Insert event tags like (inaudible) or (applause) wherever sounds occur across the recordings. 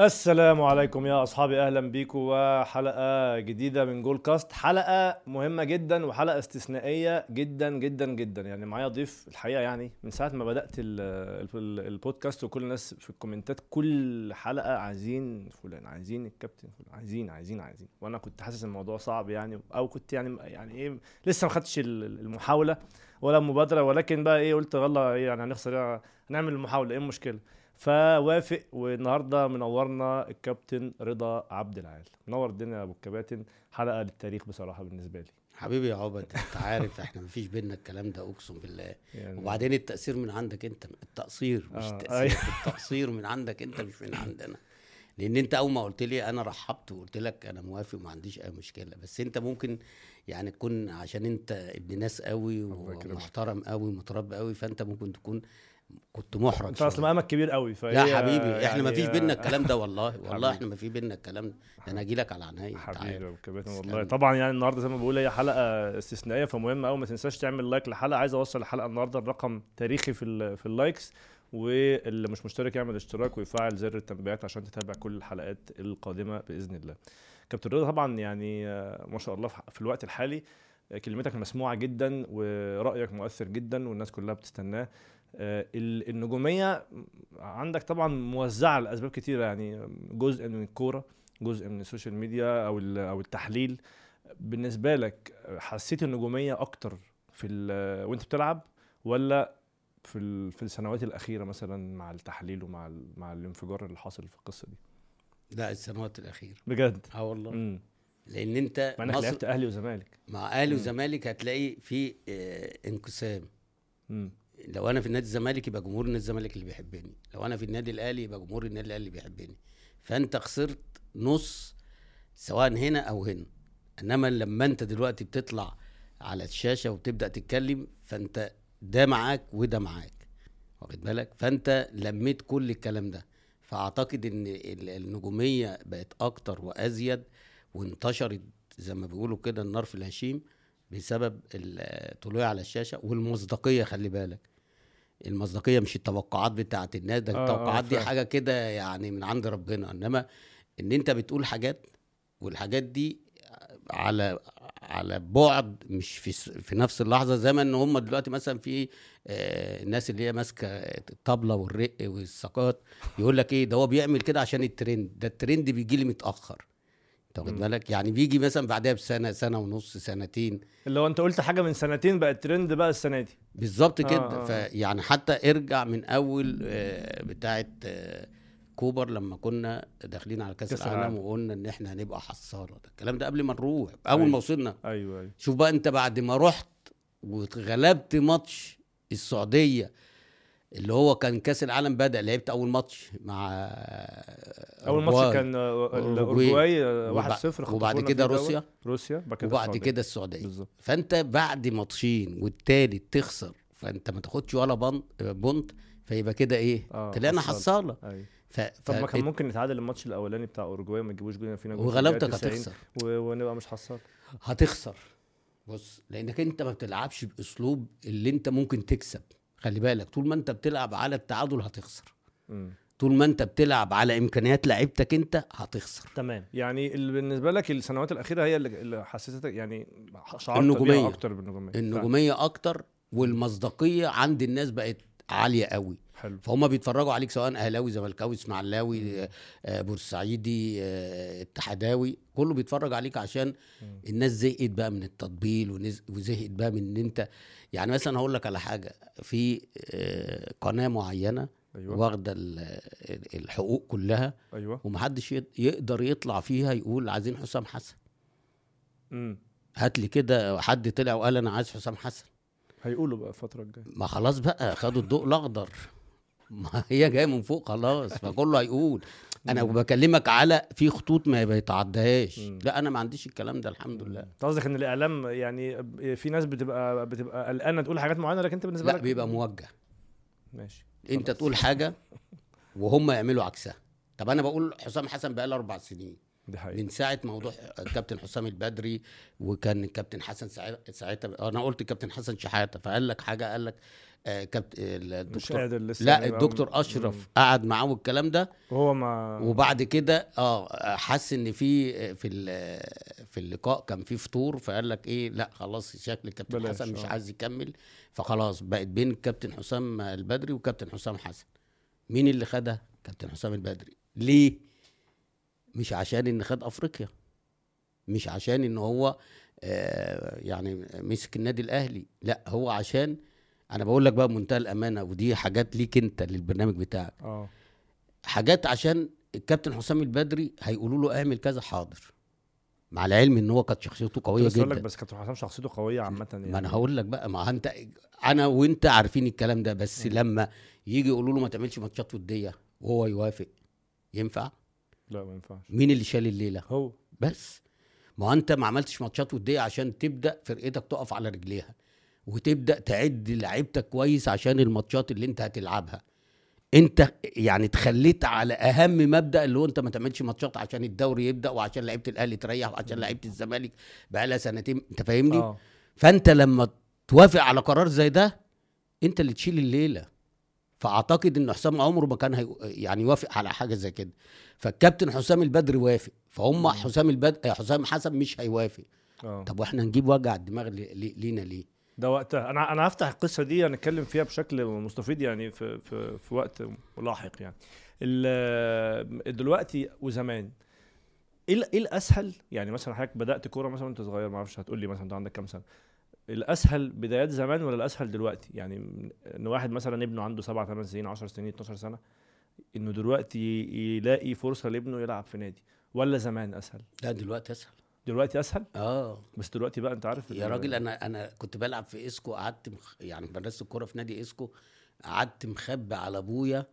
السلام عليكم يا أصحابي أهلا بيكم وحلقة جديدة من جول كاست حلقة مهمة جدا وحلقة استثنائية جدا جدا جدا. يعني معايا ضيف الحقيقة يعني من ساعة ما بدأت ال ال البودكاست وكل الناس في الكومنتات كل حلقة عايزين فلان عايزين الكابتن فلان عايزين عايزين عايزين. وأنا كنت حاسس الموضوع صعب يعني أو كنت يعني يعني إيه لسه ما خدتش المحاولة ولا المبادره ولكن بقى إيه قلت يلا إيه يعني هنخسر إيه؟ هنعمل المحاولة إيه المشكلة؟ فوافق والنهارده منورنا الكابتن رضا عبد العال. منور الدنيا يا أبو الكباتن. حلقة للتاريخ بصراحة بالنسبة لي. حبيبي يا عبد أنت عارف إحنا مفيش بينا الكلام ده أقسم بالله. يعني وبعدين التأثير من عندك أنت التقصير مش آه التاثير أيوه. التقصير من عندك أنت مش من عندنا. لأن أنت أول ما قلت لي أنا رحبت وقلت لك أنا موافق وما عنديش أي مشكلة. بس أنت ممكن يعني تكون عشان أنت ابن ناس قوي ومحترم قوي ومتربي قوي فأنت ممكن تكون كنت محرج انت اصل مقامك كبير قوي يا حبيبي إحنا يعني ما فيش بينا الكلام ده (laughs) والله والله إحنا ما في بينا الكلام ده. أنا أجي لك على عينيا حبيبي كابتن والله طبعا يعني النهارده زي ما بقول هي حلقة استثنائية فمهم قوي ما تنساش تعمل لايك للحلقة. عايز أوصل الحلقة النهارده الرقم تاريخي في في اللايكس واللي مش مشترك يعمل اشتراك ويفعل زر التنبيهات عشان تتابع كل الحلقات القادمة بإذن الله. كابتن رضا طبعا يعني ما شاء الله في الوقت الحالي كلمتك مسموعة جدا ورأيك مؤثر جدا والناس كلها بتستناه. النجومية عندك طبعا موزعة لأسباب كتيرة يعني جزء من الكورة جزء من السوشيال ميديا أو أو التحليل. بالنسبة لك حسيت النجومية أكتر في وأنت بتلعب ولا في في السنوات الأخيرة مثلا مع التحليل ومع مع الانفجار اللي حاصل في القصة دي؟ لا السنوات الأخيرة. بجد؟ آه والله. مم. لأن أنت مع إنك لعبت أهلي وزمالك. مع أهلي وزمالك هتلاقي في آه انقسام. لو أنا في النادي الزمالك يبقى جمهور النادي الزمالك اللي بيحبني. لو أنا في النادي الأهلي يبقى جمهور النادي الأهلي اللي بيحبني. فأنت خسرت نص سواء هنا أو هنا. إنما لما أنت دلوقتي بتطلع على الشاشة وبتبدأ تتكلم فأنت ده معاك وده معاك. واخد بالك؟ فأنت لميت كل الكلام ده. فأعتقد إن النجومية بقت أكتر وأزيد وانتشرت زي ما بيقولوا كده النار في الهشيم بسبب الطلوع على الشاشة والمصداقية خلي بالك. المصداقية مش التوقعات بتاعت الناس ده آه، التوقعات آه دي حاجة كده يعني من عند ربنا. إنما إن أنت بتقول حاجات والحاجات دي على على بعد مش في في نفس اللحظة زي ما ان هم دلوقتي مثلا في آه الناس اللي هي ماسكة الطبلة والرق والسقاط يقول لك إيه؟ ده هو بيعمل كده عشان الترند. ده الترند بيجي لي متأخر. انت واخد بالك؟ يعني بيجي مثلا بعدها بسنة سنة ونص سنتين. اللي هو انت قلت حاجة من سنتين بقت ترند بقى السنة دي. بالظبط كده. آه. آه. فيعني حتى ارجع من أول آه بتاعه آه كوبر لما كنا داخلين على كأس العالم. وقلنا إن إحنا هنبقى حصالة. ده الكلام ده قبل ما نروح أول أيوة. ما وصلنا. أيوه أيوه. شوف بقى أنت بعد ما رحت واتغلبت ماتش السعودية اللي هو كان كأس العالم بدأ لعبت أول ماتش مع أول ماتش كان الاورجواي 1-0 وبعد كده روسيا. روسيا وبعد كده السعودية. بالزبط. فأنت بعد ماتشين والتالت تخسر فأنت ما تاخدش ولا point فيبقى كده إيه؟ آه طلعنا حصالة. أيوة. ف... طب ما كان ممكن نتعادل الماتش الأولاني بتاع اورجواي وما تجيبوش جول فينا جول وغلبتك هتخسر. و... ونبقى مش حصال. هتخسر. بص لأنك أنت ما بتلعبش بأسلوب اللي أنت ممكن تكسب. خلي بالك طول ما انت بتلعب على التعادل هتخسر. م. طول ما انت بتلعب على إمكانيات لعيبتك انت هتخسر. تمام. يعني اللي بالنسبة لك السنوات الأخيرة هي اللي حسستك يعني شعرت النجومية. أكتر بالنجومية. النجومية. أكتر والمصداقية عند الناس بقت عالية قوي. حلو. فهم بيتفرجوا عليك سواء أهلاوي زملكاوي إسماعيلاوي آه، بورسعيدي آه، اتحداوي كله بيتفرج عليك عشان الناس زهقت بقى من التطبيل وزهقت بقى من إن أنت يعني مثلا هقول لك على حاجة في آه، قناة معينة أيوة. واخدة الحقوق كلها أيوه. ومحدش يقدر يطلع فيها يقول عايزين حسام حسن. امم هات لي كده حد طلع وقال أنا عايز حسام حسن. هيقولوا بقى الفترة الجاية. ما خلاص بقى خدوا الضوء الأخضر. (laughs) ما هي جاية من فوق خلاص فكله هيقول. أنا بكلمك على في خطوط ما بيتعدهاش. لا أنا ما عنديش الكلام ده الحمد لله. أنت قصدك إن الإعلام يعني في ناس بتبقى بتبقى قلقانة تقول حاجات معينة لكن أنت بالنسبة لا لك بيبقى موجه. ماشي. أنت. تقول حاجة (laughs) وهم يعملوا عكسها. طب أنا بقول حسام حسن بقى له أربع سنين. دي حقيقة. من ساعة موضوع الكابتن حسام البدري وكان الكابتن حسن ساعتها ساعتها أنا قلت الكابتن حسن شحاتة فقال لك حاجة قال لك آه كابتن مش الدكتور قادر لسه لا الدكتور أشرف قعد معاه والكلام ده. وهو ما وبعد كده آه حس إن في في في اللقاء كان في فطور فقال لك إيه لا خلاص شكل الكابتن حسن مش آه. عايز يكمل فخلاص بقت بين الكابتن حسام البدري وكابتن حسام حسن. مين اللي خدها؟ كابتن حسام البدري. ليه؟ مش عشان إن خد أفريقيا مش عشان إن هو آه يعني مسك النادي الأهلي لا هو عشان أنا بقول لك بقى بمنتهى الأمانة ودي حاجات ليك أنت للبرنامج بتاعك. آه. حاجات عشان الكابتن حسام البدري هيقولوا له اعمل كذا حاضر مع العلم إن هو كانت شخصيته قوية بس أقول لك جدا. بس كابتن حسام شخصيته قوية عامة يعني ما أنا هقول لك بقى ما أنت أنا وأنت عارفين الكلام ده بس لما يجي يقولوا له ما تعملش ماتشات ودية وهو يوافق ينفع؟ لا ما ينفعش. مين اللي شال الليلة؟ هو. بس. ما انت ما عملتش ماتشات ودية عشان تبدأ فرقتك تقف على رجليها وتبدأ تعد لعيبتك كويس عشان الماتشات اللي انت هتلعبها. انت يعني تخليت على أهم مبدأ اللي هو انت ما تعملش ماتشات عشان الدوري يبدأ وعشان لعيبة الأهلي تريح وعشان لعيبة الزمالك بقى لها سنتين انت فاهمني؟ آه. فانت لما توافق على قرار زي ده انت اللي تشيل الليلة. فاعتقد ان حسام عمره ما كان هي يعني يوافق على حاجة زي كده. فالكابتن حسام البدري وافق. فهم حسام البد... حسام حسن مش هيوافق. آه. طب وإحنا نجيب وجع الدماغ لي... لي... لينا ليه؟ ده وقتها أنا أنا هفتح القصة دي هنتكلم فيها بشكل مستفيض يعني في في في وقت ملاحق يعني. دلوقتي وزمان إيه إيه الأسهل؟ يعني مثلا حضرتك بدأت كورة مثلا وأنت صغير ما أعرفش هتقول لي مثلا أنت عندك كام سنة؟ الأسهل بدايات زمان ولا الأسهل دلوقتي؟ يعني إن واحد مثلا ابنه عنده 7 8 سنين 10 سنين 12 سنة إنه دلوقتي يلاقي فرصة لابنه يلعب في نادي ولا زمان أسهل؟ لا دلوقتي أسهل. دلوقتي أسهل؟ آه. بس دلوقتي بقى أنت عارف يا راجل أنا أنا كنت بلعب في اسكو قعدت مخ... يعني مدرسه الكورة في نادي اسكو قعدت مخبي على أبويا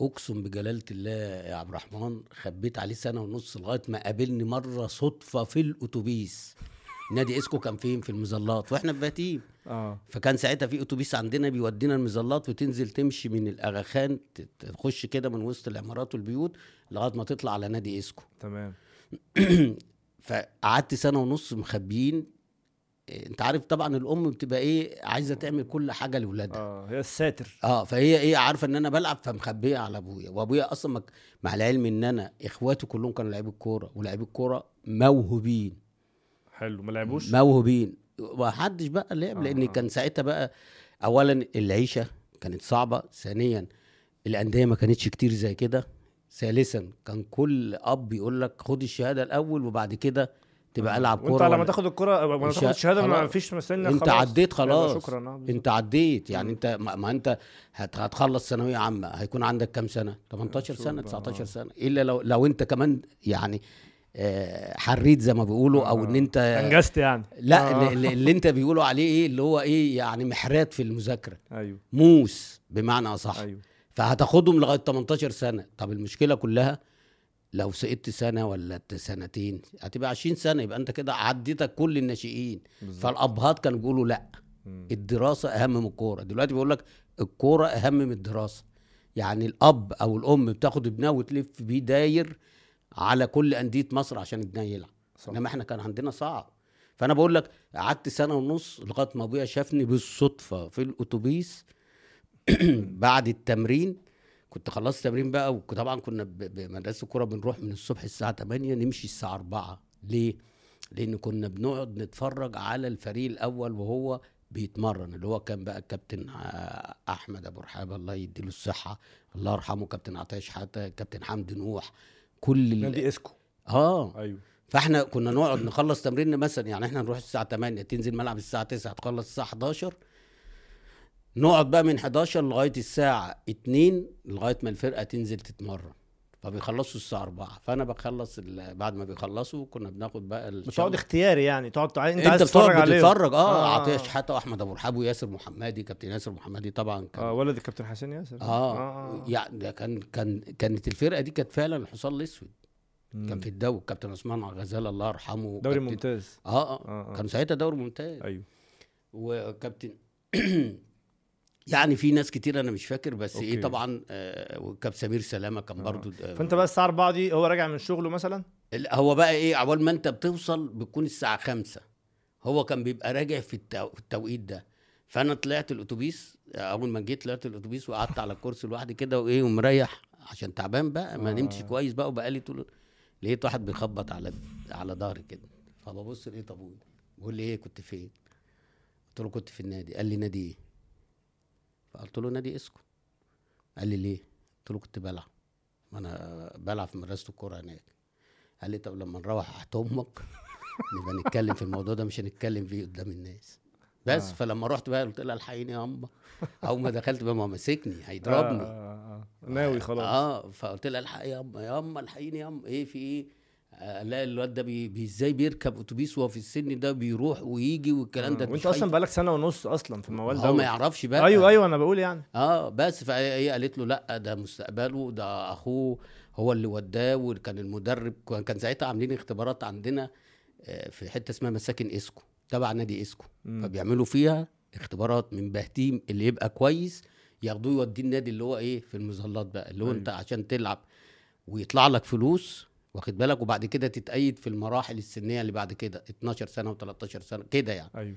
أقسم بجلالة الله يا عبد الرحمن خبيت عليه سنة ونص لغاية ما قابلني مرة صدفة في الأتوبيس. نادي إسكو كان فين؟ في المظلات. وإحنا في بهتيم. آه. فكان ساعتها في أتوبيس عندنا بيودينا المظلات وتنزل تمشي من الأغاخان تخش كده من وسط العمارات والبيوت لغاية ما تطلع على نادي إسكو. تمام. (clears throat) فقعدت سنة ونص مخبيين. أنت عارف طبعا الأم بتبقى إيه؟ عايزة تعمل كل حاجة لاولادها آه هي الساتر. آه فهي إيه؟ عارفة إن أنا بلعب فمخبية على أبويا. وأبويا أصلا. مع العلم إن أنا إخواتي كلهم كانوا لعيبة كورة ولاعيبة كورة موهوبين. حلو ما لعبوش موهوبين ومحدش بقى لعب لأن آه. كان ساعتها بقى اولا العيشة كانت صعبة ثانيا الأندية ما كانتش كتير زي كده ثالثا كان كل أب يقول لك خد الشهادة الأول وبعد كده تبقى ألعب وأنت كورة لما ولا- تاخد الكرة لما تاخد الشهاده ما. فيش مستني أنت خلاص. عديت خلاص شكرا آه،. أنت عديت يعني أنت ما, ما أنت هت هتخلص ثانوية عامة هيكون عندك كام سنة 18 شوف سنة بقى، 19 آه. سنة إلا لو لو أنت كمان يعني آه، حريت زي ما بيقولوا أو آه. ان أنت أنجزت يعني. لا آه. اللي, اللي أنت بيقولوا عليه إيه؟ اللي هو إيه؟ يعني محرات في المذاكرة. أيوه. موس بمعنى أصح. أيوه. فهتاخدهم لغاية 18 سنة. طب المشكلة كلها لو سقطت سنة ولا سنتين هتبقى 20 سنة يبقى أنت كده عديتك كل الناشئين. فالأبهات كانوا بيقولوا لا. الدراسة أهم من الكورة. دلوقتي بيقول لك الكورة أهم من الدراسة. يعني الأب أو الأم بتاخد ابنها وتلف بيه داير على كل أندية مصر عشان ابنها يلعب. إنما إحنا كان عندنا صعب. فأنا بقول لك قعدت سنة ونص لغاية ما أبويا شافني بالصدفة في الأتوبيس. (clears throat) بعد التمرين كنت خلصت تمرين بقى وطبعا كنا بمدرسه الكورة بنروح من الصبح الساعة 8 نمشي الساعة 4 ليه؟ لأن كنا بنقعد نتفرج على الفريق الأول وهو بيتمرن اللي هو كان بقى الكابتن أحمد أبو رحابه الله يديله الصحة الله يرحمه كابتن عطية شحاتة كابتن حمدي نوح. كل نادي اسكو آه. أيوه. فإحنا كنا نقعد نخلص تمريننا مثلا يعني إحنا نروح الساعة 8 تنزل ملعب الساعة 9 تخلص الساعة 11 نقعد بقى من 11 لغاية الساعة 2 لغاية ما الفرقة تنزل تتمرن. فبيخلصوا الساعة 4 فأنا بخلص بعد ما بيخلصوا كنا بناخد بقى بتقعد. اختياري يعني. تقعد تع- أنت, أنت, عايز تتفرج عليه. بتتفرج. آه, آه، عطيه آه. شحاته واحمد أبو رحاب وياسر محمدي كابتن ياسر محمدي طبعا كان آه ولد الكابتن حسين ياسر. آه, آه. يعني ده كان كان كانت الفرقة دي كانت فعلا الحصان الأسود. كان في الدوري. كابتن عثمان غزال الله يرحمه. دوري ممتاز. آه آه, آه، آه. كان ساعتها دوري ممتاز. أيوه. وكابتن يعني في ناس كتير أنا مش فاكر بس okay. إيه طبعا آه وكابتن سمير سلامة كان آه. برضو آه فأنت بقى الساعة 4 دي هو راجع من شغله مثلا؟ هو بقى إيه عقبال ما أنت بتوصل بتكون الساعة خمسة. هو كان بيبقى راجع في التو... في التوقيت ده. فأنا طلعت الأتوبيس أول ما جيت طلعت الأتوبيس وقعدت على الكرسي لوحدي كده وإيه ومريح عشان تعبان بقى ما آه. نمتش كويس بقى وبقالي طول لقيت واحد بيخبط على على ظهري كده. فببص لقيت أبويا بيقول لي إيه كنت فين؟ قلت له كنت في النادي. قال لي نادي إيه؟ فقلت له نادي اسكو قال لي ليه؟ قلت له كنت بلعب ما أنا بلعب في مدرسة الكورة هناك. قال لي طب لما نروح تحت أمك (laughs) نبقى نتكلم في الموضوع ده مش هنتكلم فيه قدام الناس. بس آه. فلما رحت بقى قلت لها الحقيني يا اما أول ما دخلت بقى ما هو ماسكني هيضربني. آه آه آه. ناوي خلاص. آه فقلت لها الحقي يا اما يا اما الحقيني يا اما إيه في إيه؟ لا الواد ده بي إزاي بيركب أتوبيس وهو في السن ده بيروح ويجي والكلام ده آه. وأنت أصلا. بقالك سنة ونص أصلا في الموال هو ده ما يعرفش بقى أيوه أيوه أنا بقول يعني آه بس فهي قالت له لأ ده مستقبله ده أخوه هو اللي وداه وكان المدرب كان ساعتها عاملين اختبارات عندنا آه، في حتة اسمها مساكن اسكو تبع نادي اسكو مم. فبيعملوا فيها اختبارات من بهتيم اللي يبقى كويس ياخدوه يوديه النادي اللي هو إيه في المظلات بقى اللي هو أيوة. أنت عشان تلعب ويطلع لك فلوس واخد بالك؟ وبعد كده تتأيد في المراحل السنية اللي بعد كده 12 سنة و13 سنة كده يعني. أيوه.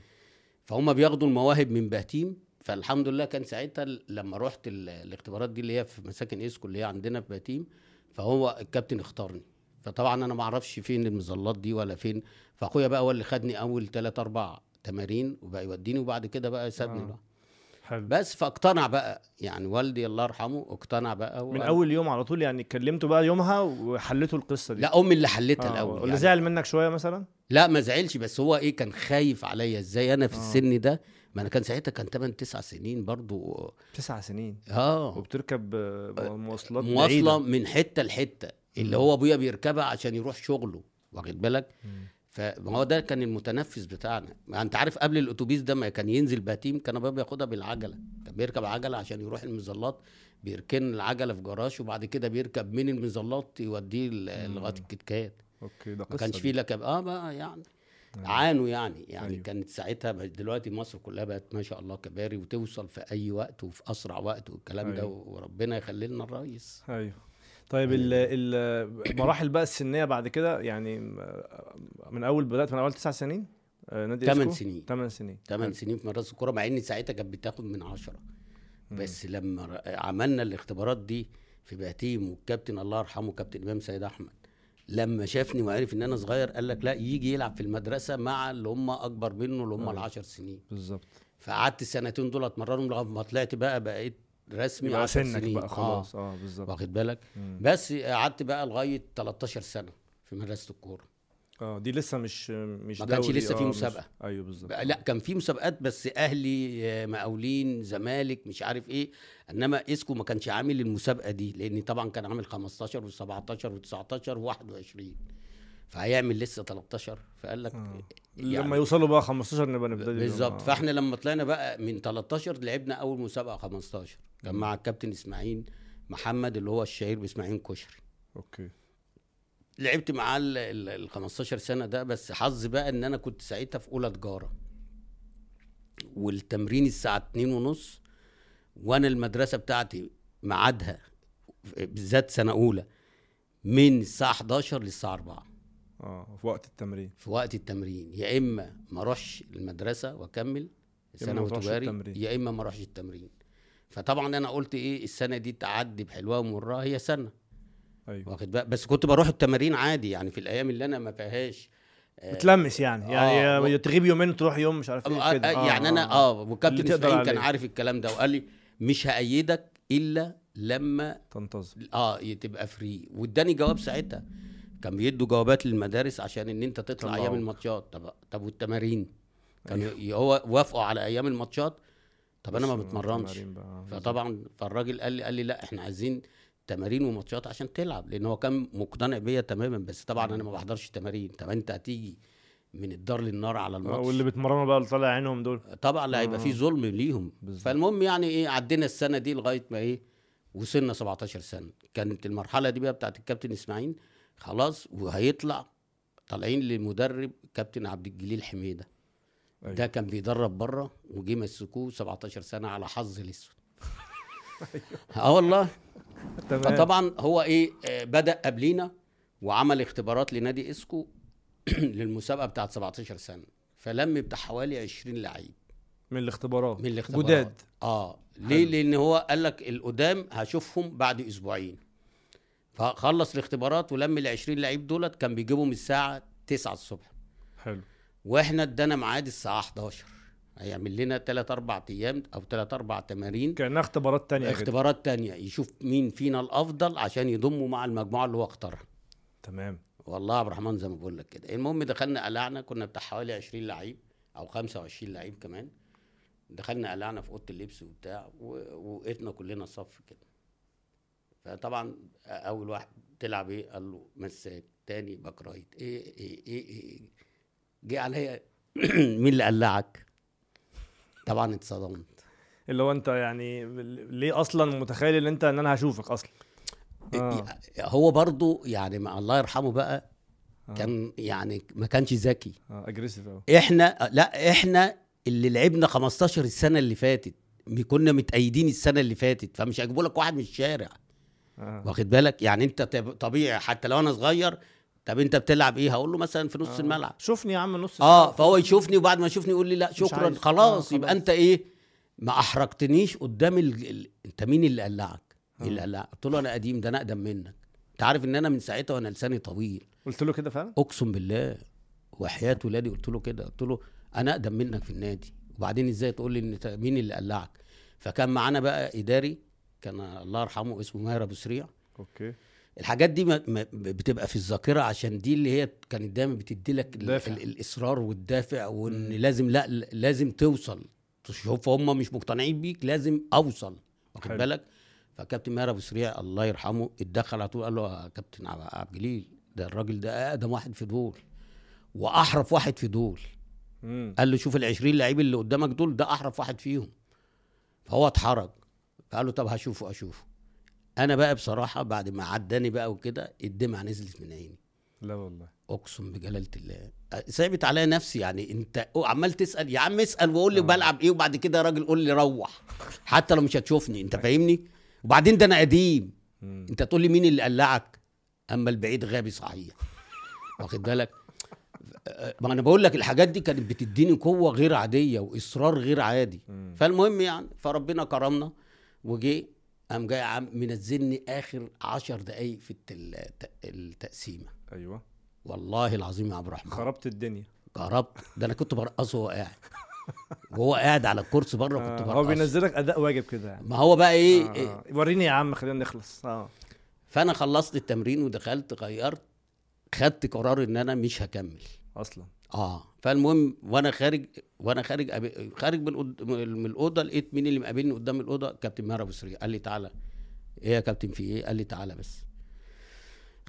فهم بياخدوا المواهب من بهتيم. فالحمد لله كان ساعتها لما رحت ال- الاختبارات دي اللي هي في مساكن اسكو اللي هي عندنا في بهتيم فهو الكابتن اختارني. فطبعا أنا ما أعرفش فين المظلات دي ولا فين. فأخويا بقى هو اللي خدني أول ثلاث أربع تمارين وبقى يوديني وبعد كده بقى سابني آه. بقى حلو بس فاقتنع بقى يعني والدي الله يرحمه اقتنع بقى من وقال- أول يوم على طول يعني كلمته بقى يومها وحلته القصة دي لا أمي اللي حلتها آه. الأول ولا يعني. زعل منك شوية مثلا لا ما زعلش بس هو إيه كان خايف عليا إزاي أنا في آه. السن ده ما أنا كان ساعتها كان 8 9 سنين برضو تسع سنين آه وبتركب آه، مواصلات مواصلة بعيدة. من حتة لحتة اللي. هو أبويا بيركبها عشان يروح شغله واخد بالك. فما هو ده كان المتنفس بتاعنا ما انت عارف قبل الأتوبيس ده ما كان ينزل بهتيم كان ابويا بياخدها بالعجلة كان بيركب عجلة عشان يروح المظلات بيركن العجلة في جراج وبعد كده بيركب من المظلات يوديه. لغاية الكيت كات okay ده ما كانش. فيه لكب آه بقى يعني أيوة. عانوا يعني يعني أيوة. كانت ساعتها دلوقتي مصر كلها بقت ما شاء الله كباري وتوصل في أي وقت وفي أسرع وقت والكلام أيوه. ده أيوة. وربنا يخلي لنا الرئيس أيوه طيب ال- ال- المراحل بقى السنية بعد كده يعني من أول بدأت من أول تسع سنين آه، نادي تمن إسكو؟ سنين. تمن سنين 8 سنين في مدرسة الكورة مع إن ساعتها كانت بتاخد من عشرة مم. بس لما عملنا الاختبارات دي في بهتيم والكابتن الله يرحمه كابتن إمام سيد أحمد لما شافني وعرف إن أنا صغير قال لك لا يجي يلعب في المدرسة مع اللي هم أكبر منه اللي هم أيوة. العشر سنين بالظبط فقعدت السنتين دول أتمرنهم لغاية ما طلعت بقى بقيت رسمي يبقى 10 سنك سنين. بقى آه. خلاص. آه بالظبط. واخد بالك؟ مم. بس قعدت بقى لغاية 13 سنة في مدرسة الكورة. آه دي لسه مش مش ما كانش لسه في آه، مش- مسابقة. أيوه بالظبط. لا كان في مسابقات بس أهلي آه، مقاولين زمالك مش عارف إيه. إنما إسكو ما كانش عامل المسابقة دي لأن طبعا كان عامل 15 و17 و19 و21 فهيعمل لسه 13 فقال لك آه. يعني لما يوصلوا بقى 15 نبقى نبتدي بالظبط. فاحنا لما طلعنا بقى من 13 لعبنا أول مسابقة 15 كان. مع الكابتن إسماعيل محمد اللي هو الشهير بإسماعيل كشري. أوكي. لعبت معاه ال 15 سنة ده بس حظ بقى إن أنا كنت ساعتها في أولى تجارة. والتمرين الساعة 2 ونص وأنا المدرسة بتاعتي ميعادها بالذات سنة أولى من الساعة 11 للساعة 4 آه في وقت التمرين. في وقت التمرين. يا إما ما أروحش المدرسة وأكمل يا إما ما ثانوي تروحش تجاري التمرين. يا إما ما أروحش التمرين. فطبعا أنا قلت إيه السنة دي تعدي بحلوها ومرها هي سنة. أيوه. واخد بالك بس كنت بروح التمارين عادي يعني في الأيام اللي أنا ما فيهاش آه، بتلمس يعني. يعني آه، و- تغيب يومين تروح يوم مش عارف آه، إيه كده. آه، يعني أنا آه وكابتن اسماعيل كان. عارف الكلام ده وقال لي مش هأيدك إلا لما تنتظم آه تبقى فري واداني جواب ساعتها. كان بيدوا جوابات للمدارس عشان إن أنت تطلع. أيام الماتشات. طب طب والتمارين؟ كان ي- هو وافقوا على أيام الماتشات. طب أنا ما بتمرنش. آه، فطبعا فالراجل قال لي قال لي لا إحنا عايزين تمارين وماتشات عشان تلعب لأن هو كان مقتنع بيا تماما. بس طبعا أنا ما بحضرش تمارين. طب أنت هتيجي من الدار للنار على آه، الماتش؟ واللي بيتمرنوا بقى اللي طالع عينهم دول. طبعا لا هيبقى آه. في ظلم ليهم. بالظبط. فالمهم يعني إيه عدينا السنة دي لغاية ما إيه وصلنا 17 سنة. كانت المرحلة دي بقى بتاعت الكابتن إسماعيل. خلاص وهيطلع طالعين لمدرب كابتن عبد الجليل حميدة. أيوة. ده كان بيدرب بره وجه مسكوه 17 سنة على حظ الأسود. آه والله. تمام. فطبعا هو إيه آه، بدأ قبلينا وعمل اختبارات لنادي إسكو (clears throat) للمسابقة بتاعت 17 سنة. فلم بتاع حوالي 20 لعيب. من الاختبارات. من الاختبارات. جداد آه. ليه؟ لأن هو قال لك القدام هشوفهم بعد أسبوعين. فخلص الاختبارات ولم ال 20 لعيب دولت كان بيجيبهم الساعة 9 الصبح. حلو. وإحنا ادانا ميعاد الساعة 11 هيعمل لنا 3 4 أيام أو 3 4 تمارين. كأنها اختبارات تانية اختبارات تانية. يشوف مين فينا الافضل عشان يضمه مع المجموعة اللي هو اختارها. تمام. والله عبد الرحمن زي ما بقول لك كده. المهم دخلنا قلعنا كنا بتاع حوالي 20 لعيب أو 25 لعيب كمان. دخلنا قلعنا في أوضة اللبس وبتاع ووقفنا كلنا صف كده. فطبعا أول واحد تلعب إيه قال له مساك تاني back right إيه إيه إيه, إيه. جه عليا (clears throat) مين اللي قلعك؟ طبعا اتصدمت. اللي هو أنت يعني ليه أصلا متخيل إن أنت إن أنا هشوفك أصلا؟ آه. هو برضو يعني ما الله يرحمه بقى آه. كان يعني ما كانش ذكي. آه اجريسيف قوي إحنا لا إحنا اللي لعبنا 15 السنة اللي فاتت كنا متأيدين السنة اللي فاتت فمش هيجيبوا لك واحد من الشارع. آه. واخد بالك؟ يعني انت طب- طبيعي حتى لو أنا صغير طب انت بتلعب إيه؟ هقول له مثلا في نص آه. الملعب. شوفني يا عم نص آه. فهو يشوفني وبعد ما يشوفني يقول لي لا شكرا. خلاص آه، يبقى خلاص. انت إيه؟ ما احرجتنيش قدام ال... ال... انت مين اللي قلعك؟ آه. اللي قلعك. قلت له أنا قديم ده أنا اقدم منك. انت عارف ان أنا من ساعتها وأنا لساني طويل. قلت له كده فعلا؟ اقسم بالله وحياة ولادي قلت له كده. قلت له أنا اقدم منك في النادي. وبعدين إزاي تقول لي ان مين اللي قلعك؟ فكان معانا بقى اداري كان الله يرحمه اسمه ماهر أبو سريع. أوكي. الحاجات دي ما ما بتبقى في الذاكرة عشان دي اللي هي كانت دايما بتدي لك الإصرار والدافع وإن مم. لازم لا لازم توصل. تشوف هم مش مقتنعين بيك لازم أوصل. واخد. بالك؟ فكابتن ماهر أبو سريع الله يرحمه اتدخل على طول قال له يا كابتن عب- عبد الجليل ده الراجل ده أقدم واحد في دول وأحرف واحد في دول. امم قال له شوف ال 20 لعيب اللي قدامك دول ده أحرف واحد فيهم. فهو اتحرج. فقال له طب هشوفه اشوفه أنا بقى بصراحة بعد ما عداني بقى وكده الدمعة نزلت من عيني. لا والله. أقسم بجلالة الله. ثابت عليا نفسي يعني أنت عمال تسأل يا عم اسأل وقول لي آه. بلعب إيه وبعد كده يا راجل قول لي روح. (laughs) حتى لو مش هتشوفني أنت فاهمني؟ وبعدين ده أنا قديم. أنت تقول لي مين اللي قلعك؟ أما البعيد غبي صحيح. (laughs) واخد بالك؟ ما أنا بقول لك الحاجات دي كانت بتديني قوة غير عادية وإصرار غير عادي. فالمهم يعني فربنا كرمنا. وجي قام جاي عم منزلني آخر عشر دقايق في التقسيمة. أيوه. والله العظيم يا عبد الرحمن. خربت الدنيا. قربت ده أنا كنت برقصه وهو قاعد. وهو قاعد على الكرسي بره كنت آه. برقصه. هو بينزلك أداء واجب كده يعني. ما هو بقى إيه, آه. إيه. وريني يا عم خلينا نخلص. آه. فأنا خلصت التمرين ودخلت غيرت خدت قرار إن أنا مش هكمل. أصلا. آه. فالمهم وأنا خارج وأنا خارج خارج من الأوضة لقيت مين اللي مقابلني قدام الأوضة؟ كابتن مهر أبو سري قال لي تعالى. إيه يا كابتن في إيه؟ قال لي تعالى بس.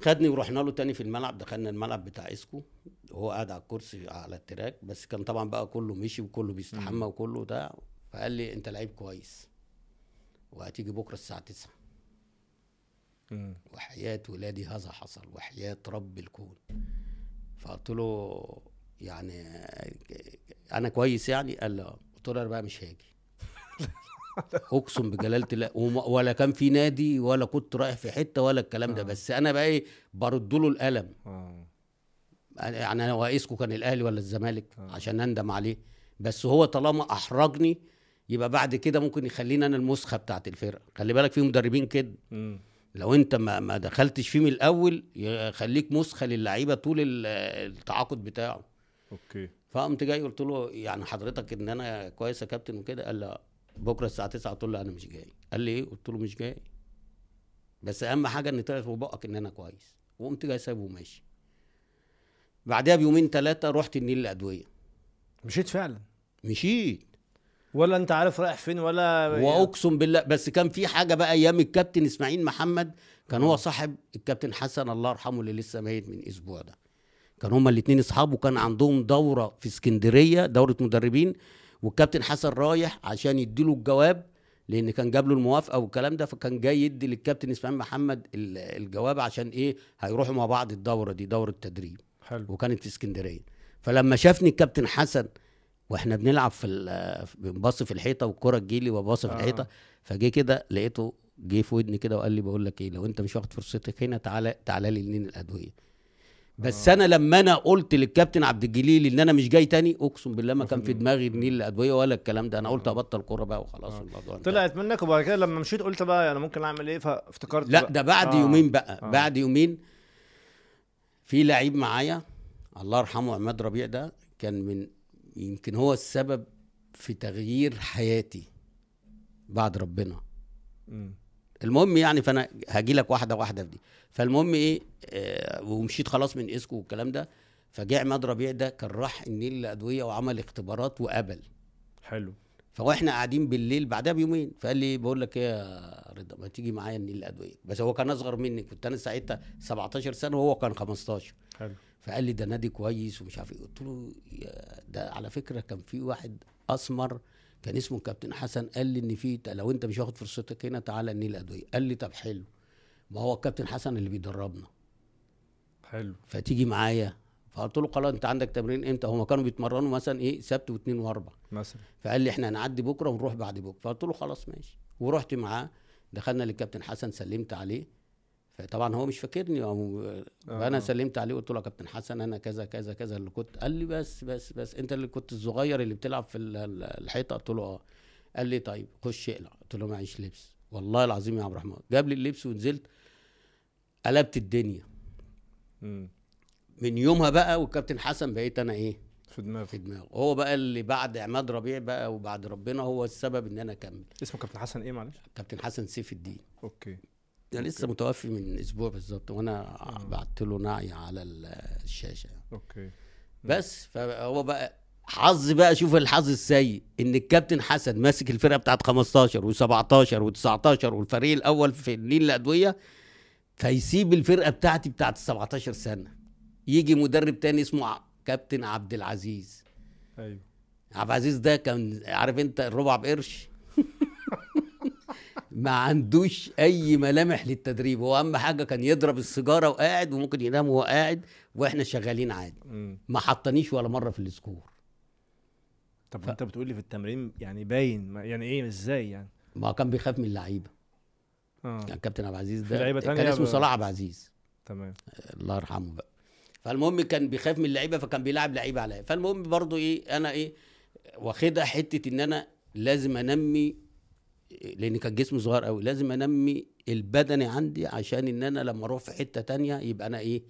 خدني ورحنا له تاني في الملعب. دخلنا الملعب بتاع اسكو وهو قاعد على الكرسي على التراك. بس كان طبعا بقى كله مشي وكله بيستحمى وكله ده. فقال لي أنت لعيب كويس. وهتيجي بكرة الساعة 9 مم. وحياة ولادي هذا حصل. وحياة رب الكون. فقلت له يعني أنا كويس يعني؟ قال لا. قلت له أنا بقى مش هاجي. (laughs) أقسم بجلالة الله. ولا كان في نادي ولا كنت رايح في حتة ولا الكلام ده. آه. بس أنا بقى إيه برد له القلم. آه. يعني أنا واقيسكو كان الأهلي ولا الزمالك آه. عشان أندم عليه. بس هو طالما أحرجني يبقى بعد كده ممكن يخليني أنا المسخة بتاعت الفرقة. خلي بالك في مدربين كده. لو أنت ما ما دخلتش فيه من الأول يخليك مسخة للعيبة طول ال- التعاقد بتاعه. أوكي. فقمت جاي قلت له يعني حضرتك إن أنا كويس يا كابتن وكده؟ قال لا. بكرة الساعة 9 قلت له أنا مش جاي. قال لي إيه؟ قلت له مش جاي. بس أهم حاجة إن طلعت في بقك إن أنا كويس. وقمت جاي سايبه وماشي. بعدها بيومين ثلاثة رحت النيل الأدوية. مشيت فعلا؟ مشيت. ولا أنت عارف رايح فين ولا وأقسم بالله بس كان في حاجة بقى أيام الكابتن إسماعيل محمد كان هو صاحب الكابتن حسن الله يرحمه اللي لسه ميت من أسبوع ده. كان هما الاثنين أصحاب وكان عندهم دورة في اسكندرية دورة مدربين والكابتن حسن رايح عشان يديله الجواب لأن كان جاب له الموافقة والكلام ده فكان جاي يدي للكابتن إسماعيل محمد ال- الجواب عشان إيه؟ هيروحوا مع بعض الدورة دي دورة تدريب حلو. وكانت في اسكندرية. فلما شافني الكابتن حسن وإحنا بنلعب في بنبص في الحيطة والكرة تجيلي وابص في آه. الحيطه فجه كده لقيته جه في ودني كده وقال لي بقول لك إيه لو أنت مش واخد فرصتك هنا تعالى تعالى لي لنين الأدوية. بس أنا لما أنا قلت للكابتن عبد الجليل إن أنا مش جاي تاني أقسم بالله ما كان في دماغي النيل الادويه ولا الكلام ده أنا قلت أبطل كورة بقى وخلاص آه. الموضوع. طلعت منك وبعد كده لما مشيت قلت بقى أنا ممكن أعمل إيه فافتكرت لا. ده بعد آه. يومين بقى آه. بعد يومين في لعيب معايا الله يرحمه عماد ربيع ده كان من يمكن هو السبب في تغيير حياتي بعد ربنا مم. المهم يعني فانا هاجي لك واحدة واحدة في دي. فالمهم إيه آه ومشيت خلاص من اسكو والكلام ده فجاء عماد ربيع ده كان راح النيل الأدوية وعمل اختبارات وقبل حلو. فاحنا قاعدين بالليل بعدها بيومين فقال لي بقول لك إيه يا رضا ما تيجي معايا النيل الأدوية؟ بس هو كان أصغر مني كنت أنا ساعتها 17 سنة وهو كان 15 حلو. فقال لي ده نادي كويس ومش عارف إيه. قلت له ده على فكرة كان في واحد أسمر كان اسمه كابتن حسن قال لي إن في لو أنت مش واخد فرصتك هنا تعالى النيل الأدوية. قال لي طب حلو. ما هو الكابتن حسن اللي بيدربنا. حلو. فتيجي معايا فقلت له خلاص أنت عندك تمرين إمتى؟ هما كانوا بيتمرنوا مثلا إيه سبت واثنين وأربع. مثلا. فقال لي إحنا هنعدي بكرة ونروح بعد بكرة. فقلت له خلاص ماشي. ورحت معاه دخلنا للكابتن حسن سلمت عليه. فطبعا هو مش فاكرني آه. سلمت عليه قلت له يا كابتن حسن أنا كذا كذا كذا اللي كنت قال لي بس بس بس أنت اللي كنت الصغير اللي بتلعب في ال- ال- الحيطة؟ قلت له آه. قال لي طيب خش اقلع. قلت له معيش لبس. والله العظيم يا عبد الرحمن جاب لي اللبس ونزلت قلبت الدنيا. من يومها بقى والكابتن حسن بقيت أنا إيه؟ في دماغي في دماغه. هو بقى اللي بعد عماد ربيع بقى وبعد ربنا هو السبب إن أنا أكمل. اسمه كابتن حسن إيه معلش؟ كابتن حسن سيف الدين. Okay. ده لسه متوفي من أسبوع بالظبط وأنا. بعت له نعي على ال- الشاشة. Okay. بس فهو بقى حظ بقى شوف الحظ السيء إن الكابتن حسن ماسك الفرقة بتاعت 15 و17 و19 والفريق الأول في النيل الأدوية فيسيب الفرقة بتاعتي بتاعت ال 17 سنة. يجي مدرب تاني اسمه كابتن عبد العزيز. أيوه. عبد العزيز ده كان عارف أنت الربع بقرش. (laughs) ما عندوش أي ملامح للتدريب. هو أهم حاجة كان يضرب السيجارة وقاعد وممكن ينام وهو قاعد وإحنا شغالين عادي. ما حطنيش ولا مرة في السكور. طب ف- أنت بتقول لي في التمرين يعني باين. يعني إيه؟ إزاي يعني؟ ما كان بيخاف من اللعيبة. آه. يعني كابتن عبد العزيز ده كان اسمه صلاح عبد العزيز تمام. الله يرحمه بقى. فالمهم كان بيخاف من اللعيبة فكان بيلعب لعيبه عليا. فالمهم برضو إيه أنا إيه واخدها حتة إن أنا لازم أنمي لأن كان جسمي صغير قوي. لازم أنمي البدني عندي عشان إن أنا لما أروح في حتة تانية يبقى أنا إيه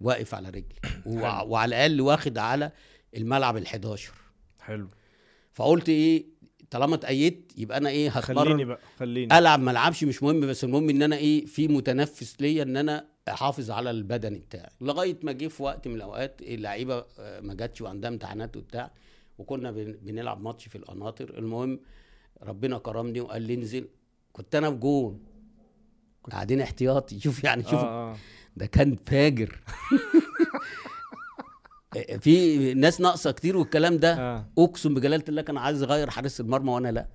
واقف على رجلي. وع- وعلى الأقل واخد على الملعب ال11 حلو. فقلت إيه طالما اتأيدت يبقى أنا إيه خليني هتمرن بقى خليني. ألعب ما ألعبش مش مهم بس المهم إن أنا إيه في متنفس ليا إن أنا أحافظ على البدني بتاعي. لغاية ما جه في وقت من الأوقات اللعيبة آه، ما جاتش وعندها امتحانات وبتاع وكنا بن- بنلعب ماتش في القناطر المهم ربنا كرمني وقال لي انزل. كنت أنا في جون. قاعدين احتياطي. (laughs) شوف يعني شوف. آه آه. ده كان فاجر. (laughs) في ناس ناقصة كتير والكلام ده. آه. أقسم بجلالة الله كان عايز يغير حارس المرمى وأنا لا.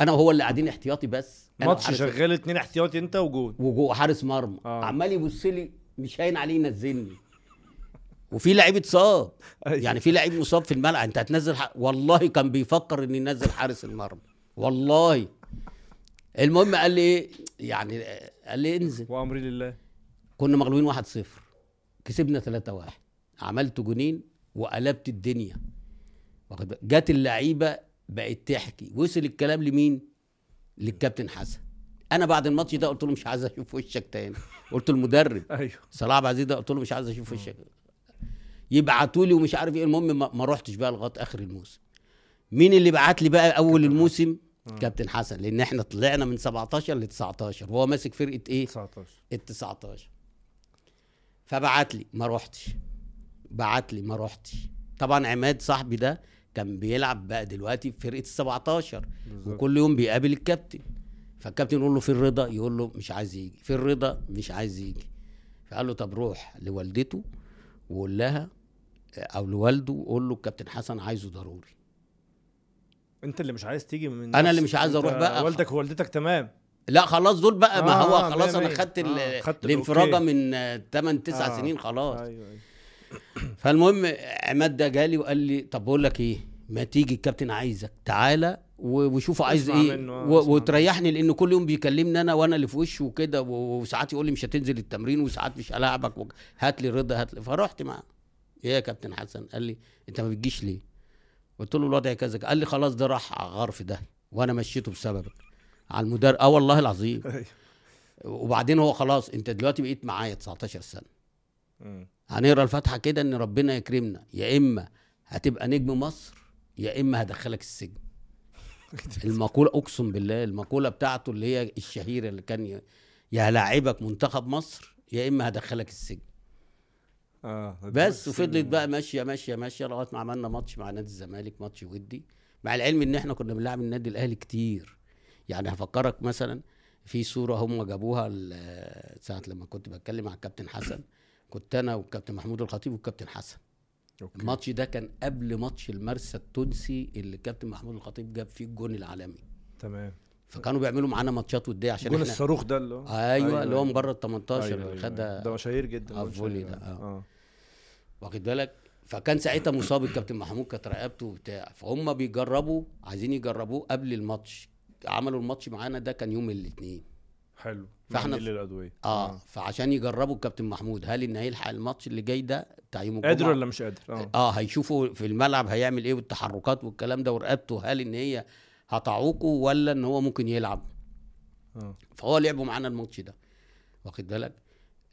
أنا وهو اللي قاعدين احتياطي بس. ماتش وحارس- شغال اتنين احتياطي أنت وجون. وجوه حارس مرمى. آه. عمال يبص لي مش هاين عليه ينزلني. وفي لعيب اتصاب. أيوة. يعني في لعيب مصاب في الملعب. أنت هتنزل ح... والله كان بيفكر ان ينزل حارس المرمى. والله. المهم قال لي إيه؟ يعني قال لي انزل. وامري لله. كنا مغلوبين 1-0 كسبنا 3-1 عملت جونين وقلبت الدنيا. واخد؟ جت اللعيبة بقت تحكي. وصل الكلام لمين؟ للكابتن حسن. أنا بعد الماتش ده قلت له مش عايز أشوف وشك تاني. قلت المدرب (laughs) أيوه. صلاح عبد العزيز ده قلت له مش عايز أشوف وشك. يبعتوا لي ومش عارف إيه. المهم ما, رحتش بقى لغاية آخر الموسم. مين اللي بعت لي بقى أول الموسم؟ آه. كابتن حسن لأن إحنا طلعنا من 17 ل 19 وهو ماسك فرقة إيه؟ 19 ال 19 فبعت لي ما روحتش. بعت لي ما روحتش. طبعا عماد صاحبي ده كان بيلعب بقى دلوقتي في فرقة ال 17 بالظبط. وكل يوم بيقابل الكابتن. فالكابتن يقول له في الرضا؟ يقول له مش عايز يجي. في الرضا؟ مش عايز يجي. فقال له طب روح لوالدته وقول لها أو لوالده وقول له الكابتن حسن عايزه ضروري. انت اللي مش عايز تيجي من أنا اللي. مش عايز انت أروح بقى. والدك ووالدتك تمام لا خلاص دول بقى ما آه، هو آه، خلاص أنا. خدت آه، الانفراجه. من 8 9 آه. سنين خلاص أيوه أيوه فالمهم عماد ده جالي وقال لي طب بقول لك إيه ما تيجي الكابتن عايزك تعالى و- وشوفه عايز إيه آه، وتريحني لأن كل يوم بيكلمني أنا وأنا اللي في وشه وكده وساعات يقول لي مش هتنزل التمرين وساعات مش هلاعبك هات لي رضا هات لي فرحت معاه إيه يا كابتن حسن قال لي أنت ما بتجيش ليه قلت له الوضع كذا قال لي خلاص ده راح على غرف ده وأنا مشيته بسببك على المدرب آه والله العظيم. (laughs) أيوه. وبعدين هو خلاص أنت دلوقتي بقيت معايا 19 سنة. هنقرأ الفاتحة كده إن ربنا يكرمنا. يا إما هتبقى نجم مصر يا إما هدخلك السجن. (laughs) المقولة أقسم بالله المقولة بتاعته اللي هي الشهيرة اللي كان يا هلاعبك منتخب مصر يا إما هدخلك السجن. آه بس وفضلت بقى ماشية ماشية ماشية لغاية ما عملنا ماتش مع نادي الزمالك ماتش ودي مع العلم إن إحنا كنا بنلعب النادي الأهلي كتير يعني هفكرك مثلا في صورة هم جابوها ساعة لما كنت بتكلم مع الكابتن حسن كنت أنا والكابتن محمود الخطيب والكابتن حسن أوكي. الماتش ده كان قبل ماتش المرسى التونسي اللي الكابتن محمود الخطيب جاب فيه الجون العالمي تمام فكانوا بيعملوا معانا ماتشات ودية عشان جون الصاروخ ده اللي هو أيوه اللي هو من بره ال 18 أيوة، اللي أيوة، خدها أيوة. ده مشاهير جدا آه،. ده، آه. آه واخد بالك؟ فكان ساعتها مصاب الكابتن محمود كانت رقبته وبتاع. فهم بيجربوا عايزين يجربوه قبل الماتش. عملوا الماتش معانا ده كان يوم الاثنين. حلو. فاحنا للادويه آه فعشان يجربوا الكابتن محمود هل إن هيلحق الماتش اللي جاي ده بتاع يوم الجمعة؟ قادر ولا مش قادر؟ آه. آه هيشوفوا في الملعب هيعمل إيه والتحركات والكلام ده ورقبته. هل إن هي هتعوقه ولا إن هو ممكن يلعب؟ آه. فهو لعبوا معانا الماتش ده. واخد بالك؟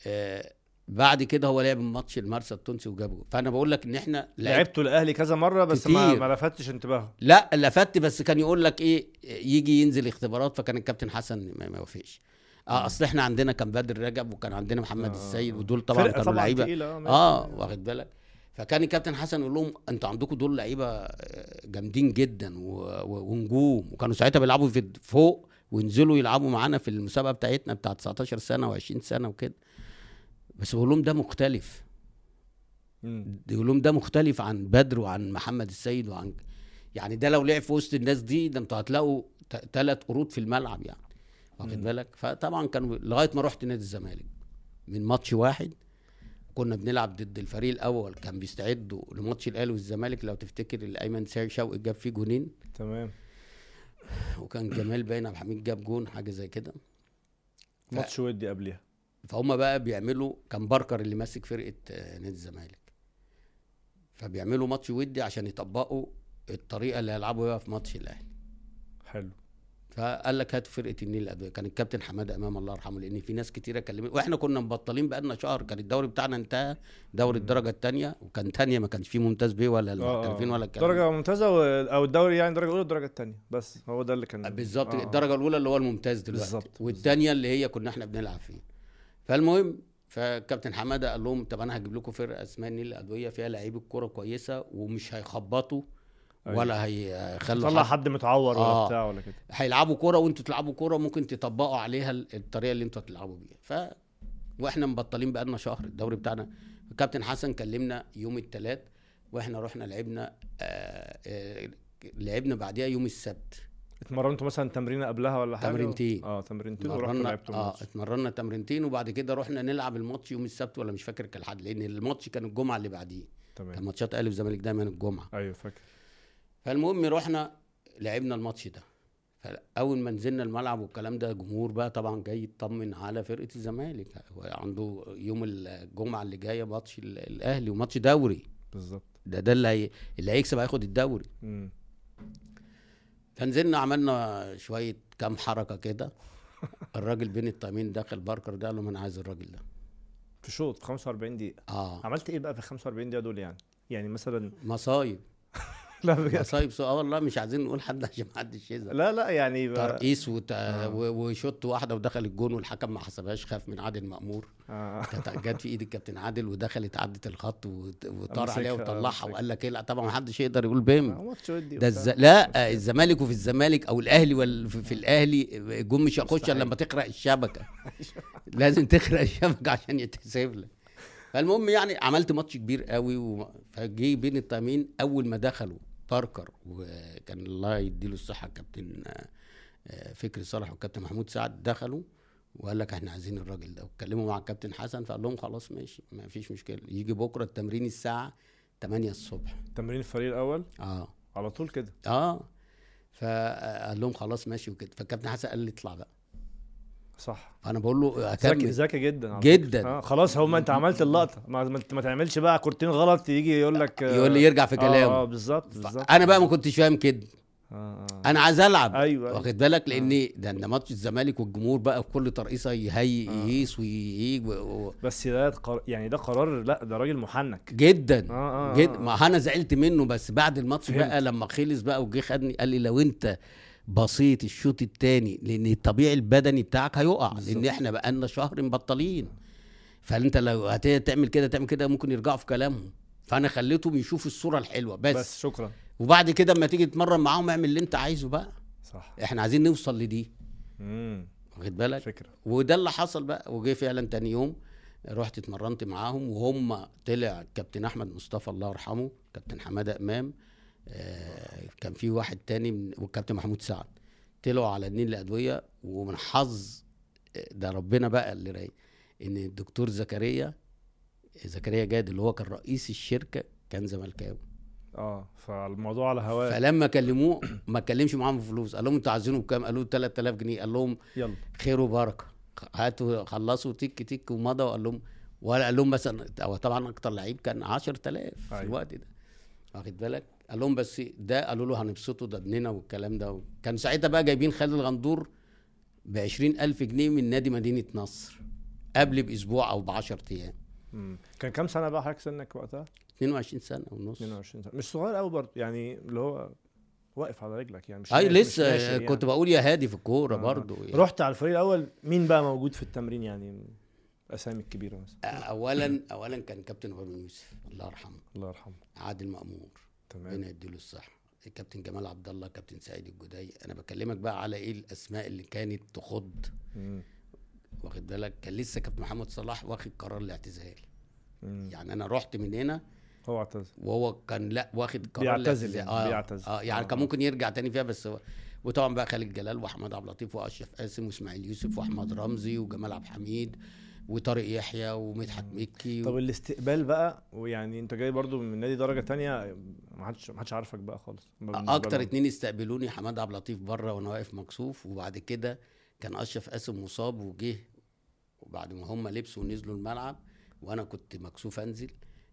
آه بعد كده هو لعب الماتش المرسى التونسي وجابه فأنا بقول لك إن إحنا لعب لعبته الاهلي كذا مرة بس ما كتير. ما لفتش انتباهه. لا لفت بس كان يقول لك إيه يجي ينزل اختبارات فكان الكابتن حسن ما يوافقش آه أصل إحنا عندنا كان بدر رجب وكان عندنا محمد آه، السيد آه. ودول طبعا كانوا لعيبة. آه. آه واخد بالك؟ فكان الكابتن حسن يقول لهم أنتوا عندكم دول لعيبة آه، جامدين جدا ونجوم. وكانوا ساعتها بيلعبوا في فوق وينزلوا يلعبوا معانا في المسابقة بتاعتنا بتاع 19 سنة و20 سنة وكده. بس بقول لهم ده مختلف. مم. يقول لهم ده مختلف عن بدر وعن محمد السيد وعن يعني ده لو لعب في وسط الناس دي ده أنتوا هتلاقوا ثلاث قرود في الملعب يعني. واخد. بالك؟ فطبعا كانوا لغاية ما رحت نادي الزمالك من ماتش واحد كنا بنلعب ضد الفريق الأول كان بيستعدوا لماتش الأهلي والزمالك. لو تفتكر الأيمن سير شوقي جاب فيه جونين. تمام. وكان جمال باين عبد الحميد جاب جون حاجة زي كده. ف- ماتش ودي قبلها فهم بقى بيعملوا كان باركر اللي ماسك فرقة آه، نادي الزمالك. فبيعملوا ماتش ودي عشان يطبقوا الطريقة اللي هيلعبوا بيها في ماتش الأهلي. حلو. فقال لك هاتوا فرقة النيل الأدوية. كان الكابتن حمادة إمام الله يرحمه لأن في ناس كتيرة كلمت وإحنا كنا مبطلين بقالنا شهر. كان الدوري بتاعنا انتهى دوري الدرجة الثانية وكان ثانية ما كانش فيه ممتاز بيه ولا المحترفين ولا الكلام ده. درجة ممتازة و... أو الدوري يعني درجة اولى الدرجة الثانية بس. هو ده اللي كان بالظبط. آه. الدرجة الأولى اللي هو الممتاز دلوقتي. بالظبط، والثانيه اللي هي كنا إحنا بنلعب فيه فالمهم فكابتن حمادة قال لهم طب أنا هجيب لكم فرقة اسمها النيل الأدوية فيها لعيبة كورة كويسة ومش هيخبطوا أيوة. ولا هيخلوا طلع حد حد متعور ولا آه. بتاع ولا كده هيلعبوا كورة وأنتوا تلعبوا كورة ممكن تطبقوا عليها ال- الطريقة اللي أنتوا هتلعبوا بيها ف وإحنا مبطلين بقالنا شهر الدوري بتاعنا الكابتن حسن كلمنا يوم الثلاث وإحنا رحنا لعبنا آه آه لعبنا بعديها يوم السبت اتمرنتوا مثلا تمرينة قبلها ولا حاجة؟ تمرينتين. آه تمرينتين ورحتوا اتمرنا لعبتوا آه اتمرنا تمرينتين وبعد كده رحنا نلعب الماتش يوم السبت ولا مش فاكر كان الحد لأن الماتش كان الجمعة اللي بعديه. كان تمام ماتشات أهلي وزمالك دايما الجمعة. أيوه فاكر. فالمهم رحنا لعبنا الماتش ده. فأول ما نزلنا الملعب والكلام ده جمهور بقى طبعا جاي يطمن على فرقة الزمالك. عنده يوم الجمعة اللي جاية ماتش ال- الأهلي وماتش دوري. بالظبط. ده ده اللي هي اللي هيكسب هياخد الدوري. مم. فنزلنا عملنا شوية كام حركة كده. (laughs) الراجل بين التايمين دخل باركر ده قال له أنا عايز الراجل ده. في شوط في 45 دقيقة. آه. عملت إيه بقى في 45 دقيقة دول يعني؟ يعني مثلا مصايب. (laughs) لا بجد مصايب سو- آه والله مش عايزين نقول حد عشان ما حدش يزعل لا لا يعني بقى- ترقيص وت... آه. وشوت واحدة ودخل الجون والحكم ما حسبهاش خاف من عادل مأمور آه. (laughs) جت في إيد الكابتن عادل ودخلت عدت الخط وطار عليها آه، وطلعها. وقال لك إيه لا طبعا ما حدش يقدر يقول بيم آه، ده. الز... لا الزمالك وفي الزمالك أو الأهلي وال... في في الأهلي الجون مش هيخش. إلا لما تقرأ الشبكة (laughs) لازم تقرأ الشبكة عشان يتحسب لك فالمهم يعني عملت ماتش كبير قوي و... فجي بين التايمين أول ما دخلوا باركر وكان الله يديله الصحة. الكابتن آه، آه، فكري صالح والكابتن محمود سعد دخلوا وقال لك إحنا عايزين الراجل ده. واتكلموا مع الكابتن حسن فقال لهم خلاص ماشي ما فيش مشكلة. يجي بكرة التمرين الساعة 8 الصبح. تمرين الفريق الأول؟ آه. على طول كده؟ آه. فقال لهم خلاص ماشي وكده. فالكابتن حسن قال لي اطلع بقى. صح فانا بقول له ذكي هكمل ذكي جدا جدا. آه خلاص هو ما انت عملت اللقطة ما, ما, تعملش بقى كورتين غلط يجي يقول لك آه، يقول لي يرجع في آه, كلامه آه بالظبط بالظبط أنا بقى ما كنتش فاهم كده آه آه. أنا عايز ألعب أيوه أيوة. واخد بالك لأن ده ده ماتش الزمالك والجمهور بقى في كل ترقيصة يهي آه. يهيس ويهيج و... بس ده قر... يعني ده قرار لا ده راجل محنك جدا آه آه جد آه. ما أنا زعلت منه بس بعد الماتش. بقى لما خلص بقى وجه خدني قال لي لو أنت بسيط الشوط الثاني لأن الطبيعي البدني بتاعك هيقع بالظبط. لأن إحنا بقالنا شهر مبطلين. فأنت لو هتعمل كده تعمل كده ممكن يرجعوا في كلامهم. فأنا خليتهم يشوفوا الصورة الحلوة بس, بس. شكرا. وبعد كده اما تيجي تتمرن معاهم اعمل اللي أنت عايزه بقى. صح. إحنا عايزين نوصل لدي. امم واخد بالك؟ فكرة. وده اللي حصل بقى. وجه فعلا تاني يوم رحت اتمرنت معاهم وهم طلع كابتن أحمد مصطفى الله يرحمه كابتن حمادة إمام. كان في واحد تاني من والكابتن محمود سعد. طلعوا على النيل الادويه ومن حظ آه، ده ربنا بقى اللي رايق إن الدكتور زكريا زكريا جاد اللي هو كان رئيس الشركة كان زملكاوي. آه فالموضوع على هواه. فلما كلموه ما اتكلمش معاهم في فلوس قال لهم أنتوا عايزينه بكام؟ قالوا له 3000 جنيه. قال لهم يلا. خير وبركة. هاتوا خلصوا تك تك ومضى وقال لهم ولا قال لهم مثلا هو طبعا أكتر لعيب كان 10000 في أيوة. الوقت ده. واخد بالك؟ قال لهم بس ده قالوا له هنبسطه ده ابننا والكلام ده. كان ساعتها بقى جايبين خالد الغندور ب 20000 جنيه من نادي مدينة نصر قبل بأسبوع أو ب 10 أيام. مم. كان كام سنة بقى حضرتك سنك وقتها؟ 22 سنة ونص. 22 سنة. مش صغير قوي برضه يعني اللي هو واقف على رجلك يعني مش أي مش لسه ناشئ يعني. كنت بقول يا هادي في الكورة آه. برضو يعني. رحت على الفريق الأول مين بقى موجود في التمرين يعني؟ الأسامي الكبيرة مثلا. اولا اولا كان كابتن إبراهيم يوسف الله يرحمه. الله يرحمه. عادل مأمور. تمام ربنا يديله الصحة الكابتن جمال عبد الله كابتن سعيد الجدي أنا بكلمك بقى على إيه الأسماء اللي كانت تخض. واخد بالك كان لسه كابتن محمد صلاح واخد قرار الاعتزال مم. يعني أنا رحت من هنا هو اعتزل وهو كان لا واخد قرار بيعتزل. يعني، آه بيعتزل. آه يعني آه، كان آه. ممكن يرجع تاني فيها بس هو وطبعا بقى خالد جلال وأحمد عبد اللطيف وأشرف قاسم وإسماعيل يوسف وأحمد رمزي وجمال عبد الحميد وطارق يحيى ومدحت مكي طب الاستقبال بقى ويعني انت جاي برضو من نادي درجة تانية ما حدش ما حدش عارفك بقى خالص. أكتر. اتنين استقبلوني حماد عبد اللطيف بره وأنا واقف مكسوف وبعد كده كان أشرف قاسم مصاب وجه وبعد ما هم لبسوا ونزلوا الملعب وأنا كنت مكسوف أنزل.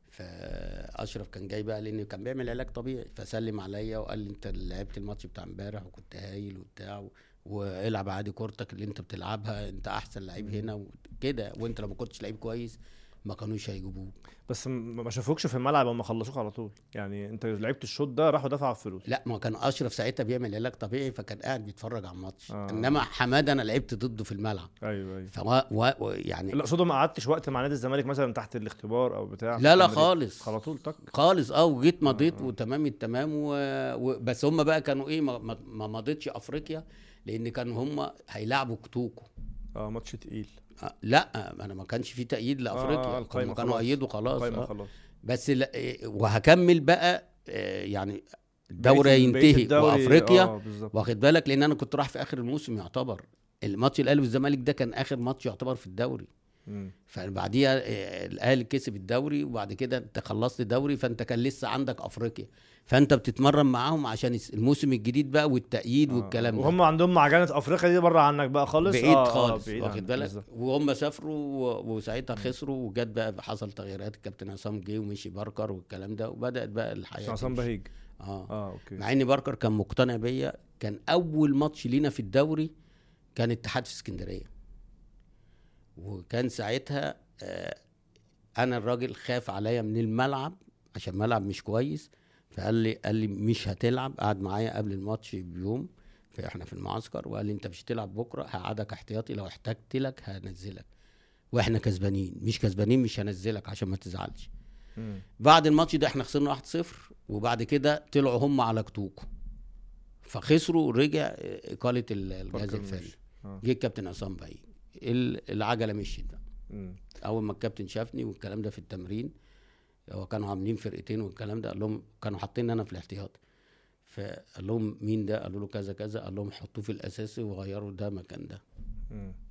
فأشرف كان جاي بقى لأن كان بيعمل علاج طبيعي فسلم عليا وقال لي أنت لعبت الماتش بتاع امبارح وكنت هايل وبتاع و- والعب عادي كورتك اللي انت بتلعبها انت احسن لعيب هنا وكده. وانت لو ما كنتش لعيب كويس ما كانوش هيجيبوك بس ما شافوكش في الملعب اما خلصوك على طول. يعني انت لعبت الشوط ده راحوا دفعوا فلوس لا ما كان اشرف ساعتها بيعمل علاج طبيعي فكان قاعد بيتفرج على الماتش. آه. انما حماده أنا لعبت ضده في الملعب. أيوه أيوه. فهو و... و... يعني لا اقصد ما قعدتش وقت مع نادي الزمالك مثلا تحت الاختبار أو بتاع. لا لا. خالص. على طول تك خالص. آه وجيت مضيت آه. وتمام التمام و... و... بس هم بقى كانوا إيه ما, ما- ما مضيتش افريقيا. لأن كانوا هم هيلعبوا كتوكو. آه ماتش تقيل. آه لا أنا ما كانش في تأييد لأفريقيا. آه، القايمة كانوا خلاص. ايدوا خلاص آه. خلاص. بس لا وهكمل بقى آه، يعني الدوري ينتهي الدوري- وأفريقيا. بالظبط. واخد بالك؟ لأن أنا كنت رايح في آخر الموسم يعتبر. الماتش الأهلي والزمالك ده كان آخر ماتش يعتبر في الدوري. فبعديها آه، الأهلي كسب الدوري وبعد كده أنت خلصت الدوري فأنت كان لسه عندك أفريقيا. فانت بتتمرن معاهم عشان الموسم الجديد بقى والتقييد آه. والكلام ده. وهم عندهم معجنة أفريقيا دي بره عنك بقى خالص؟ بعيد آه، آه، خالص بعيد واخد بالك. وهم سافروا وساعتها خسروا وجت بقى حصل تغييرات الكابتن عصام جه ومشي باركر والكلام ده وبدأت بقى الحياة عصام. بهيج. آه. آه أوكي. مع إن باركر كان مقتنع بيا كان أول ماتش لينا في الدوري كان اتحاد في اسكندرية. وكان ساعتها آه أنا الراجل خاف عليا من الملعب عشان الملعب مش كويس. فقال لي قال لي مش هتلعب قعد معايا قبل الماتش بيوم فاحنا في المعسكر وقال لي أنت مش هتلعب بكرة هقعدك احتياطي لو احتجت لك هنزلك وإحنا كسبانين مش كسبانين مش هنزلك عشان ما تزعلش. بعد الماتش ده إحنا خسرنا 1-0 وبعد كده طلعوا هم على كتوكو فخسروا رجع إقالة ال- الجهاز الفني. آه. جه الكابتن عصام ال- العجلة مشيت بقى. أول ما الكابتن شافني والكلام ده في التمرين هو كانوا عاملين فرقتين والكلام ده قال لهم كانوا حاطين أنا في الاحتياط. فقال لهم مين ده؟ قالوا له كذا كذا. قال لهم حطوه في الاساسي وغيروا ده مكان ده.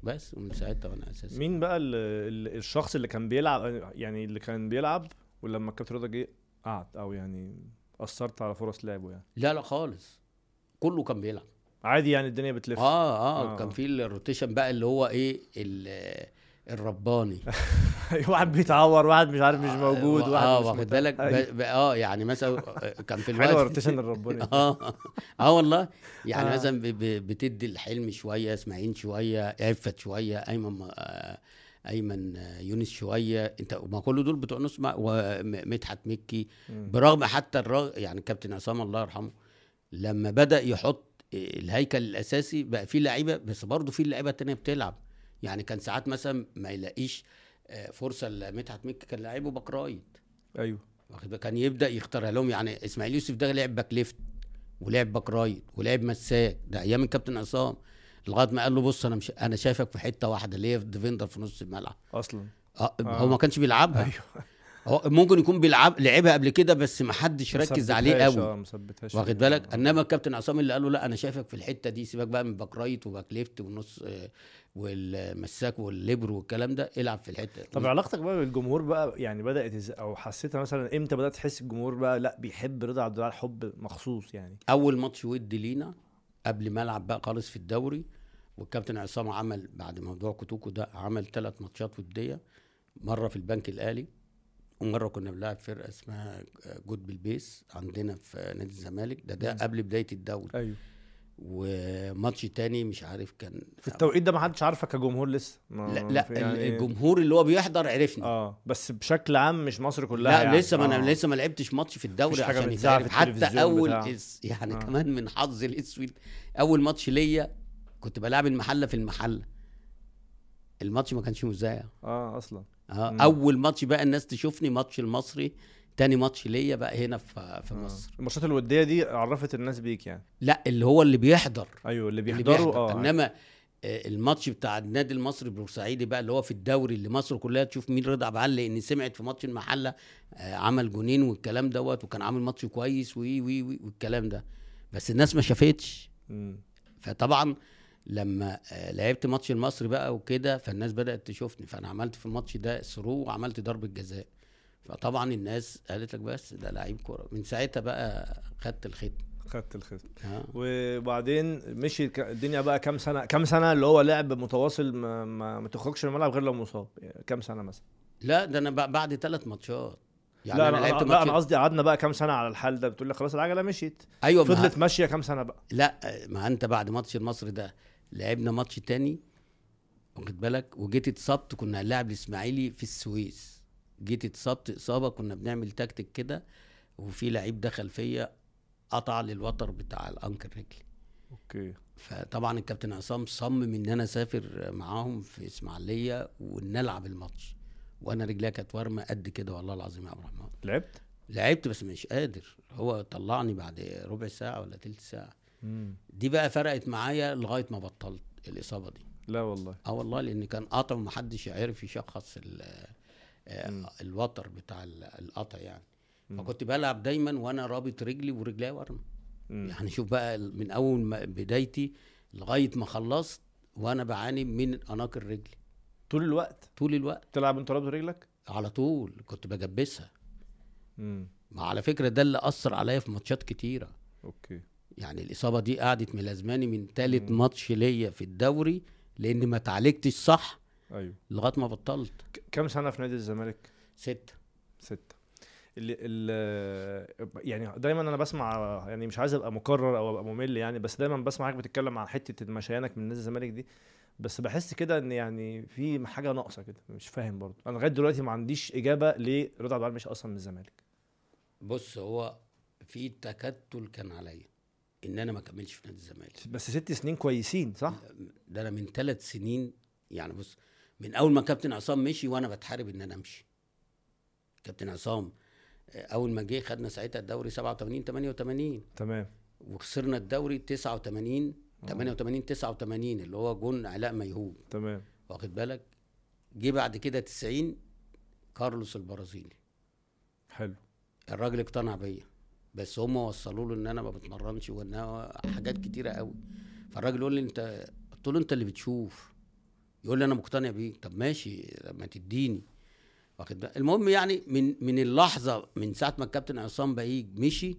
بس ومن ساعتها وأنا اساسي مين بقى ال ال الشخص اللي كان بيلعب يعني اللي كان بيلعب ولما الكابتن رضا جه قعد أو يعني أثرت على فرص لعبه يعني؟ لا لا خالص. كله كان بيلعب. عادي يعني الدنيا بتلف. آه آه, آه. كان في الروتيشن بقى اللي هو إيه ال- الرباني. (laughs) واحد بيتعور واحد مش عارف مش موجود آه واحد آه، مش واخد. بالك؟ آه يعني مثلا كان في (laughs) الوقت الروتيشن الرباني. (laughs) آه آه والله. يعني آه. مثلا ب- ب- بتدي الحلم شوية إسماعيل شوية عفت شوية أيمن آه، أيمن آه، يونس شوية. أنت ما كل دول بتوع نص ومدحت مكي. برغم حتى الرغ... يعني كابتن عصام الله يرحمه لما بدأ يحط الهيكل الأساسي بقى فيه لعيبة بس برضه في لعيبة تانية بتلعب. يعني كان ساعات مثلا ما يلاقيش آه، فرصة لمدحت مكي كان لعيبه back right. أيوه. واخد؟ كان يبدأ يخترع لهم. يعني إسماعيل يوسف ده لعب back left ولعب back right ولعب مساك. ده أيام الكابتن عصام. لغاية ما قال له بص أنا مش أنا شايفك في حتة واحدة اللي هي في defender في نص الملعب. أصلا. آه آه. هو ما كانش بيلعبها. أيوه. هو ممكن يكون بيلعب لعبها قبل كده بس ما حدش ركز عليه قوي. مثبتهاش واخد بالك؟ انما الكابتن عصام اللي قال له لا أنا شايفك في الحتة دي سيبك بقى من back right و back left والنص آه، والمساك والليبرو والكلام ده العب في الحتة طب علاقتك بقى بالجمهور بقى يعني بدأت إز... أو حسيتها مثلا إمتى بدأت تحس الجمهور بقى لا بيحب رضا عبد العال حب مخصوص يعني؟ أول ماتش ودي لينا قبل ما ألعب بقى خالص في الدوري والكابتن عصام عمل بعد موضوع كوتوكو ده عمل ثلاث ماتشات ودية مرة في البنك الاهلي ومرة كنا بنلعب فرقة اسمها جود بالبيس عندنا في نادي الزمالك ده ده. قبل بداية الدوري أيوه وماتش تاني مش عارف كان في التوقيت ده ما حدش عارفك كجمهور لسه لا لا يعني الجمهور اللي هو بيحضر عرفني آه بس بشكل عام مش مصر كلها لا يعني. لسه ما آه. أنا لسه ما لعبتش ماتش في الدوري عشان يتعرف حتى أول. اس يعني آه. آه. كمان من حظي الأسود أول ماتش ليا كنت بلعب المحلة في المحلة الماتش ما كانش مذاع آه أصلا آه. أول ماتش بقى الناس تشوفني ماتش المصري تاني ماتش ليا بقى هنا في في آه. مصر. الماتشات الودية دي عرفت الناس بيك يعني؟ لا اللي هو اللي بيحضر. أيوه اللي بيحضروا بيحضر. آه. إنما آه، الماتش بتاع النادي المصري البورسعيدي بقى اللي هو في الدوري اللي مصر كلها تشوف مين رضا عبد لأن سمعت في ماتش المحلة عمل جونين والكلام دوت وكان عامل ماتش كويس وي وي وي والكلام ده. بس الناس ما شافتش. فطبعا لما آه، لعبت ماتش المصري بقى وكده فالناس بدأت تشوفني. فأنا عملت في الماتش ده through وعملت ضربة جزاء. فطبعا الناس قالت لك بس ده لعيب كورة. من ساعتها بقى خدت الختم. خدت الختم. آه. وبعدين مشي الدنيا بقى كام سنة كام سنة اللي هو لعب متواصل ما, ما, ما تخرجش من الملعب غير لو مصاب. يعني كام سنة مثلا؟ لا ده أنا بعد ثلاث ماتشات. يعني لا أنا لعبت لا أنا قصدي قعدنا بقى كام سنة على الحال ده. بتقول لي خلاص العجلة مشيت. أيوه فضلت ماشية كام سنة بقى؟ لا ما أنت بعد ماتش المصري ده لعبنا ماتش تاني واخد بالك؟ وجيت اتصبت كنا هنلاعب الإسماعيلي في السويس. جيت اتصبت إصابة كنا بنعمل تكتيك كده وفي لعيب دخل فيا قطع لي الوتر بتاع ال ankle رجلي. أوكي. فطبعا الكابتن عصام صمم إن أنا أسافر معاهم في إسماعيلية ونلعب الماتش. وأنا رجليا كانت ورمه قد كده والله العظيم يا عبد الرحمن. لعبت؟ لعبت بس مش قادر. هو طلعني بعد ربع ساعة ولا تلت ساعة. مم. دي بقى فرقت معايا لغاية ما بطلت الإصابة دي. لا والله. آه والله لأن كان قطع ومحدش عرف يشخص آه،. الوتر بتاع ال- القطع يعني. مم. فكنت بلعب دايما وأنا رابط رجلي ورجلي ورمه مم. يعني شوف بقى من أول ما بدايتي لغاية ما خلصت وأنا بعاني من اناقل رجلي طول الوقت؟ طول الوقت. تلعب انت رابط رجلك؟ على طول كنت بجبسها. مم. ما على فكرة ده اللي أثر عليا في ماتشات كتيرة. أوكي. يعني الإصابة دي قعدت ملازماني من تالت مم. ماتش ليا في الدوري لأن ما اتعالجتش صح أيوه. لغاية ما بطلت. ك- كام سنة في نادي الزمالك؟ ستة. ستة. اللي ال يعني دايما أنا بسمع يعني مش عايز أبقى مكرر أو أبقى ممل يعني بس دايما بسمعك بتتكلم عن حتة مشيانك من نادي الزمالك دي بس بحس كده إن يعني في حاجة ناقصة كده مش فاهم برضه. أنا لغاية دلوقتي ما عنديش إجابة ليه رضا عبد العال مش أصلا من الزمالك. بص هو في تكتل كان عليا. إن أنا ما أكملش في نادي الزمالك. بس ست سنين كويسين صح؟ ده أنا من ثلاث سنين يعني بص من أول ما كابتن عصام مشي وأنا بتحارب إن أنا أمشي. كابتن عصام آه، أول ما جه خدنا ساعتها الدوري 87 88 تمام. وخسرنا الدوري 89 88 89 اللي هو جون علاء ميهوب تمام. واخد بالك؟ جه بعد كده 90 كارلوس البرازيلي. حلو. الراجل اقتنع بيا. بس هم وصلوا له إن أنا ما بتمرنش وإن حاجات كتيرة قوي. فالراجل يقول لي أنت قلت له أنت اللي بتشوف. يقول لي أنا مقتنع بيك طب ماشي لما تديني. واخد المهم يعني من من اللحظة من ساعة ما الكابتن عصام بهيج مشي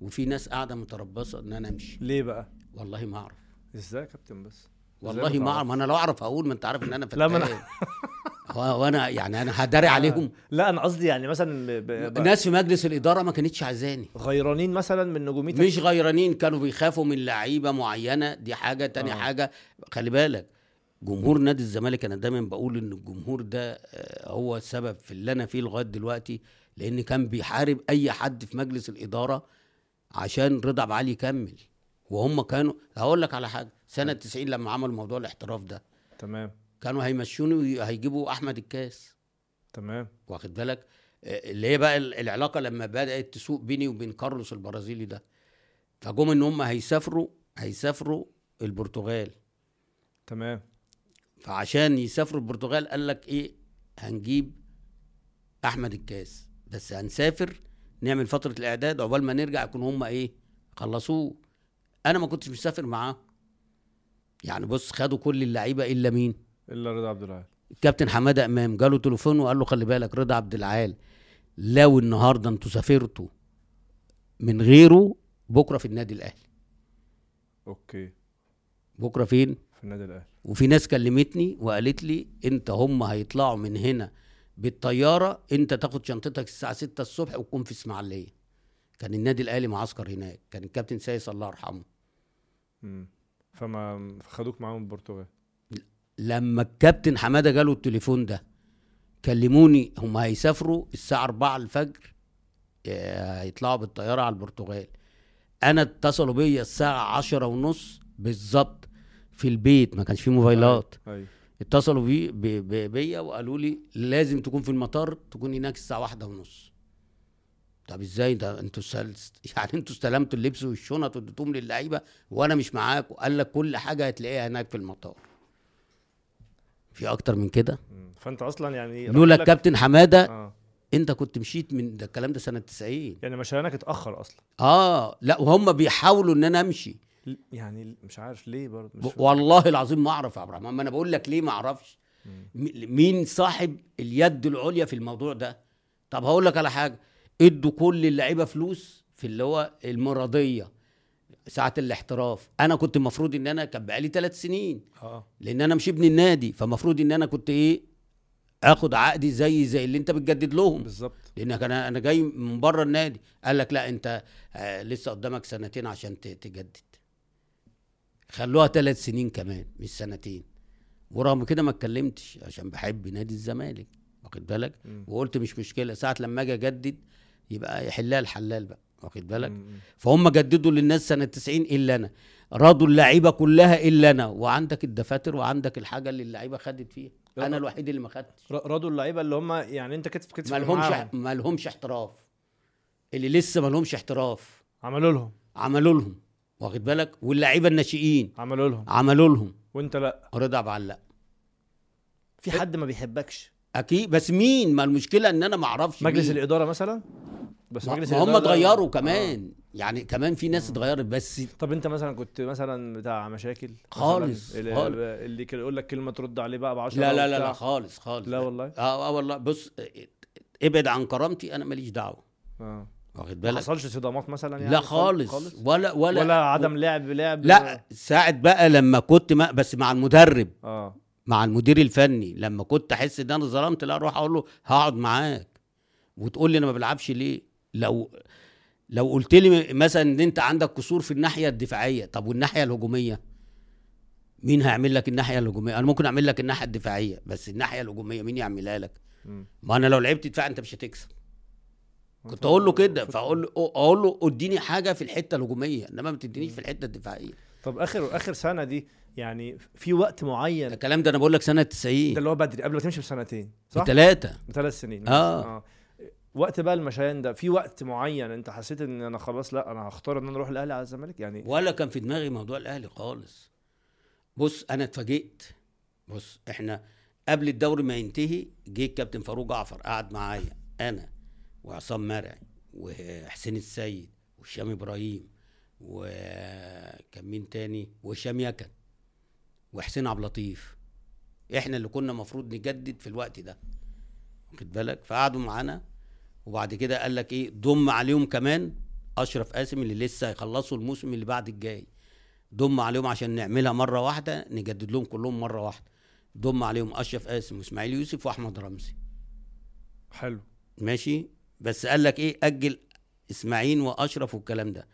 وفي ناس قاعدة متربصة إن أنا أمشي. ليه بقى؟ والله ما أعرف. إزاي يا كابتن بس؟ والله ما أعرف. ما أنا لو أعرف هقول ما أنت عارف إن أنا لا، ما أنا- فتان. (laughs) وأنا يعني أنا هداري عليهم. لا أنا قصدي يعني مثلا ب... ب... ناس في مجلس الإدارة ما كانتش عايزاني. غيرانين مثلا من نجوميتك؟ مش غيرانين كانوا بيخافوا من لعيبة معينة. دي حاجة. تاني آه. آه. حاجة خلي بالك جمهور نادي الزمالك أنا دايما بقول إن الجمهور ده آه، هو السبب في اللي أنا فيه لغاية دلوقتي. لأن كان بيحارب أي حد في مجلس الإدارة عشان رضا عبد العال يكمل. وهم كانوا هقول لك على حاجة. سنة 90 لما عملوا موضوع الاحتراف ده. تمام. كانوا هيمشوني وهيجيبوا أحمد الكاس. تمام. واخد بالك؟ آه، اللي هي بقى ال- العلاقة لما بدأت تسوق بيني وبين كارلوس البرازيلي ده. فجم إن هم هيسافروا هيسافروا البرتغال. تمام. فعشان يسافروا البرتغال قال لك إيه؟ هنجيب أحمد الكاس. بس هنسافر نعمل فترة الإعداد عقبال ما نرجع يكون هم إيه؟ خلصوه. أنا ما كنتش مسافر معاه يعني بص خدوا كل اللعيبة إلا مين؟ إلا رضا عبد العال. الكابتن حمادة إمام جاله تليفون وقال له خلي بالك رضا عبد العال لو النهارده أنتوا سافرتوا من غيره بكرة في النادي الأهلي. أوكي. بكرة فين؟ في النادي الأهلي. وفي ناس كلمتني وقالت لي انت هم هيطلعوا من هنا بالطيارة انت تاخد شنطتك الساعة 6 الصبح وتكون في إسماعيلية. كان النادي الأهلي معسكر هناك كان الكابتن سايس الله يرحمه. امم فما خدوك معاهم البرتغال. لما الكابتن حماده جاله التليفون ده كلموني هم هيسافروا الساعة 4 الفجر آه، هيطلعوا بالطيارة على البرتغال. أنا اتصلوا بيا الساعة عشرة ونص بالظبط في البيت ما كانش فيه موبايلات. أيوه اتصلوا بي بي بي بيا وقالوا لي لازم تكون في المطار تكون هناك الساعة واحدة ونص. طب إزاي؟ ده أنتوا سل... (laughs) يعني أنتوا استلمتوا اللبس والشنط واديتوهم للعيبة وأنا مش معاكم قال لك كل حاجة هتلاقيها هناك في المطار. في أكتر من كده. فأنت أصلا يعني لولا الكابتن حمادة آه. أنت كنت مشيت من ده الكلام ده سنة 90 يعني مشيانك اتأخر أصلا. آه لا وهم بيحاولوا إن أنا أمشي. يعني مش عارف ليه برضه مش. والله العظيم ما أعرف يا عبد الرحمن. ما أنا بقول لك ليه ما أعرفش. مين صاحب اليد العليا في الموضوع ده؟ طب هقول لك على حاجة. إدوا كل اللعيبة فلوس في اللي هو المرضية. ساعة الاحتراف. أنا كنت المفروض إن أنا كان بقالي ثلاث سنين. آه. لأن أنا مش ابن النادي. فمفروض إن أنا كنت إيه آخد عقدي زي زي اللي أنت بتجدد لهم. بالظبط. لأنك أنا أنا جاي من بره النادي. قال لك لا أنت آه لسه قدامك سنتين عشان تجدد. خلوها ثلاث سنين كمان مش سنتين. ورغم كده ما اتكلمتش عشان بحب نادي الزمالك. واخد بالك. وقلت مش مشكلة. ساعة لما أجي أجدد يبقى يحلها الحلال بقى. واخد بالك. فهم جددوا للناس سنة 90 إلا أنا. رضوا اللعيبة كلها إلا أنا. وعندك الدفاتر وعندك الحاجة اللي اللعيبة خدت فيها. أنا الوحيد اللي ما خدتش. ر- رضوا اللعيبة اللي هم يعني أنت كتف كتف ما لهمش. ما لهمش احتراف. اللي لسه ما لهمش احتراف. عملوا لهم. عملوا لهم. واخد بالك؟ واللعيبة الناشئين. عملوا لهم. عملوا لهم. وأنت لأ. رضا بعلق. في حد ما بيحبكش؟ أكيد. بس مين؟ ما المشكلة إن أنا ما أعرفش مجلس مين. الإدارة مثلا؟ بس ما مجلس ما هم اتغيروا آه. كمان. يعني كمان في ناس اتغيرت بس طب انت مثلا كنت مثلا بتاع مشاكل؟ خالص، اللي, خالص. اللي كان يقول لك كلمة ترد عليه بقى ب 10 لا لا لا لا خالص خالص. لا والله؟ آه آه والله. بص ابعد عن كرامتي أنا ماليش دعوة. آه. واخد ما بالك؟ حصلش صدامات مثلا يعني؟ لا خالص, خالص؟ ولا ولا ولا, عدم لعب لعب؟ لا ساعة بقى لما كنت ما بس مع المدرب. آه. مع المدير الفني. لما كنت أحس إن أنا ظلمت لا أروح أقول له هقعد معاك وتقول لي أنا ما بلعبش ليه؟ لو لو قلت لي مثلا إن أنت عندك قصور في الناحية الدفاعية طب والناحية الهجومية؟ مين هيعمل لك الناحية الهجومية؟ أنا ممكن أعمل لك الناحية الدفاعية بس الناحية الهجومية مين يعملها لك. ما أنا لو لعبت دفاع أنت مش هتكسب. كنت أقول له كده فأقول له أقول له اديني حاجة في الحتة الهجومية إنما ما تدينيش في الحتة الدفاعية. طب آخر آخر سنة دي يعني في وقت معين؟ الكلام ده أنا بقول لك سنة 90 ده اللي هو بدري قبل ما تمشي بسنتين صح؟ ثلاثة بثلاث سنين. آه. وقت بقى المشيان ده في وقت معين انت حسيت ان أنا خلاص لا أنا هختار ان أنا أروح الاهلي على الزمالك؟ يعني ولا كان في دماغي موضوع الأهلي خالص. بص أنا اتفاجئت. بص إحنا قبل الدوري ما ينتهي جه الكابتن فاروق جعفر قعد معايا أنا وعصام مرعي وحسين السيد وهشام إبراهيم وكان مين تاني؟ وهشام يكن وحسين عبد اللطيف. إحنا اللي كنا المفروض نجدد في الوقت ده. واخد بالك؟ فقعدوا معانا. وبعد كده قال لك إيه؟ ضم عليهم كمان أشرف قاسم اللي لسه هيخلصوا الموسم اللي بعد الجاي. ضم عليهم عشان نعملها مرة واحدة نجدد لهم كلهم مرة واحدة. ضم عليهم أشرف قاسم واسماعيل يوسف وأحمد رمزي. حلو. ماشي؟ بس قال لك إيه؟ أجل إسماعيل وأشرف والكلام ده.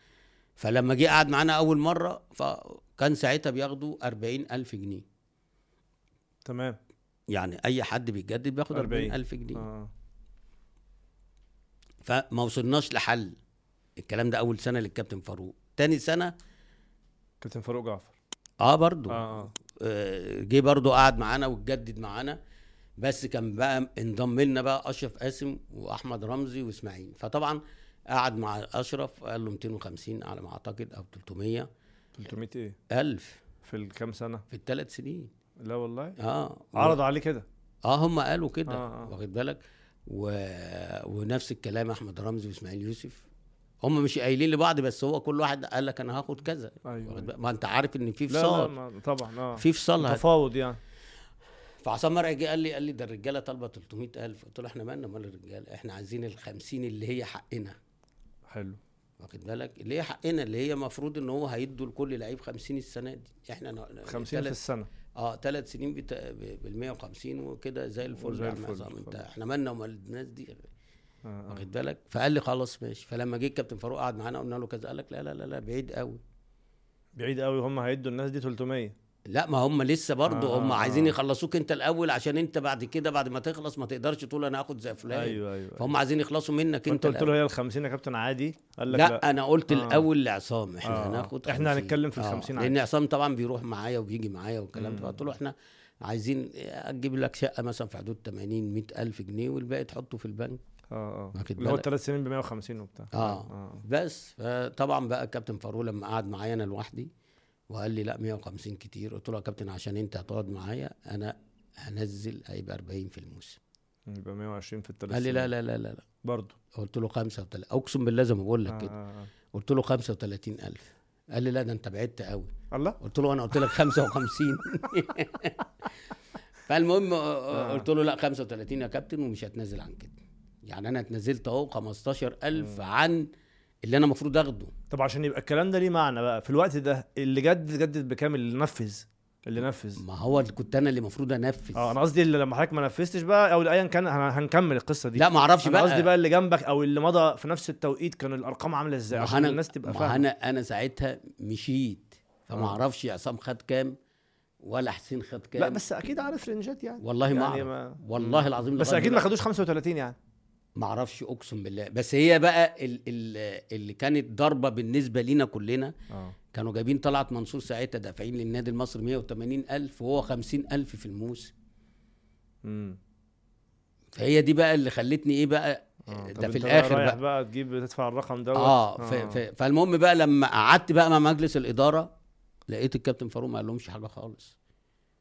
فلما جه قعد معانا أول مرة فكان ساعتها بياخدوا أربعين ألف جنيه. تمام. يعني أي حد بيتجدد بياخد 40. أربعين ألف جنيه. آه. فما وصلناش لحل. الكلام ده أول سنة للكابتن فاروق. تاني سنة كابتن فاروق جعفر. آه برضو. آه آه. آه، جه برضو قعد معانا واتجدد معانا. بس كان بقى انضم لنا بقى أشرف قاسم وأحمد رمزي وإسماعيل. فطبعا قعد مع أشرف قال له 250 على ما أعتقد أو 300 300 إيه؟ ألف. في الكام سنة؟ في الثلاث سنين. لا والله. آه. عرض عليه كده. آه هم قالوا كده. آه، آه. واخد بالك؟ و... ونفس الكلام أحمد رمزي وإسماعيل يوسف. هم مش قايلين لبعض بس هو كل واحد قال لك أنا هاخد كذا. بالك؟ ما أنت عارف إن في لا لا فصال ما طبعا آه. في فصال تفاوض يعني. فعصام مرعي جه قال لي قال لي ده الرجالة طالبة 300000 قلت له إحنا مالنا؟ مال الرجالة؟ إحنا عايزين ال 50 اللي هي حقنا. حلو. واخد بالك؟ اللي هي حقنا اللي هي المفروض إن هو هيدوا لكل لعيب 50 السنة دي. إحنا ن- 50 في السنة. آه ثلاث سنين بال 150 وكده زي الفل عم الفل، انت. إحنا مالنا ومال الناس دي؟ آه، آه. واخد بالك؟ فقال لي خلاص ماشي. فلما جه الكابتن فاروق قعد معانا قلنا له كذا قال لك لا لا لا لا بعيد قوي. بعيد قوي هم هيدوا الناس دي 300 لا ما هم لسه برضه آه، هم آه، عايزين آه. يخلصوك انت الأول عشان انت بعد كده بعد ما تخلص ما تقدرش تقول أنا هاخد زي فلان أيوه أيوه فهم عايزين يخلصوا منك انت قلت له هي ال 50 يا كابتن عادي قال لك لا, لا, أنا قلت آه. الأول لعصام إحنا آه. هناخد إحنا 50. هنتكلم في ال آه، 50 عادي. لأن عصام طبعا بيروح معايا وبيجي معايا والكلام ده مم. فقلت له إحنا عايزين أجيب لك شقة مثلا في حدود 80 100 ألف جنيه والباقي تحطه في البنك آه آه اللي هو؟ الثلاث سنين ب 150 وبتاع آه, آه بس فطبعا بقى الكابتن فاروق لما قعد معايا أنا لوحدي وقال لي لا 150 كتير. قلت له يا كابتن عشان انت هتقعد معايا أنا هنزل هيبقى 40 في الموسم. يبقى 120 في الثلاث قال لي لا لا لا لا, لا. برضه. قلت له 35 أقسم بالله زي ما بقول لك آه كده. آه. آه. قلت له 35000 قال لي لا ده انت بعدت قوي. الله. قلت له أنا قلت لك 55 (laughs) فالمهم آه. قلت له لا 35 يا كابتن ومش هتنزل عن كده. يعني أنا اتنزلت أهو 15000 عن اللي أنا المفروض آخده. طب عشان يبقى الكلام ده ليه معنى بقى؟ في الوقت ده اللي جدد جدد بكام اللي نفذ؟ اللي نفذ. ما هو اللي كنت أنا اللي المفروض أنفذ. آه أنا قصدي اللي لما حضرتك ما نفذتش بقى أو ايا كان هن- هنكمل القصة دي. لا ما أعرفش بقى. قصدي بقى اللي جنبك أو اللي مضى في نفس التوقيت كان الأرقام عاملة إزاي ما عشان أنا- الناس تبقى ما فاهمة؟ أنا أنا ساعتها مشيت. فما آه. أعرفش عصام خد كام ولا حسين خد كام. لا بس أكيد عارف رنجات يعني. والله ما يعني أعرف. ما والله العظيم بس أكيد ما. خدوش 35 يعني. ما أعرفش اقسم بالله. بس هي بقى ال- ال- اللي كانت ضربه بالنسبة لينا كلنا آه. كانوا جايبين طلعت منصور ساعتها دافعين للنادي المصري 180 ألف وهو 50 ألف في الموسم امم فهي دي بقى اللي خلتني إيه بقى آه. ده في الآخر رايح بقى, بقى تجيب تدفع الرقم دوت؟ آه ف ف فالمهم بقى لما قعدت بقى مع مجلس الإدارة لقيت الكابتن فاروق ما قالهمش حاجة خالص.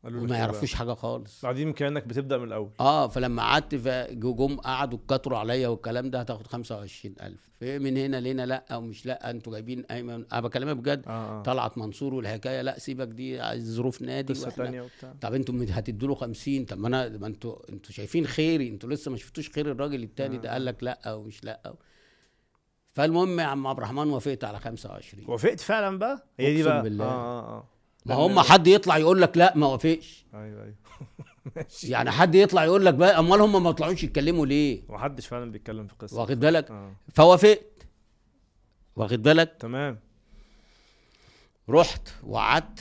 وما إيه؟ يعرفوش حاجة خالص. بعدين كأنك بتبدأ من الأول. آه فلما قعدت فجم قعدوا كتروا عليا والكلام ده هتاخد 25000 في من هنا لهنا لأ ومش لأ أنتوا جايبين ايمن أنا بكلمك بجد. آه آه. طلعت منصور والحكاية لأ سيبك دي ظروف نادي قصة ثانية وبتاع. طب أنتوا هتدوا له 50 طب ما أنا ما أنتوا أنتوا شايفين خيري أنتوا لسه ما شفتوش خير الراجل التاني ده. آه. قال لك لأ ومش لأ فالمهم يا عم عبد الرحمن وافقت على 25 وافقت فعلا بقى؟ هي دي بقى. بالله. آه آه آه. ما هم حد يطلع يقول لك لا ما وافقش أيوه أيوه. (laughs) ماشي. يعني حد يطلع يقول لك بقى أمال هم ما طلعوش يتكلموا ليه؟ محدش فعلا بيتكلم في قصة. واخد بالك؟ آه. فوافقت واخد بالك؟ تمام. رحت وقعدت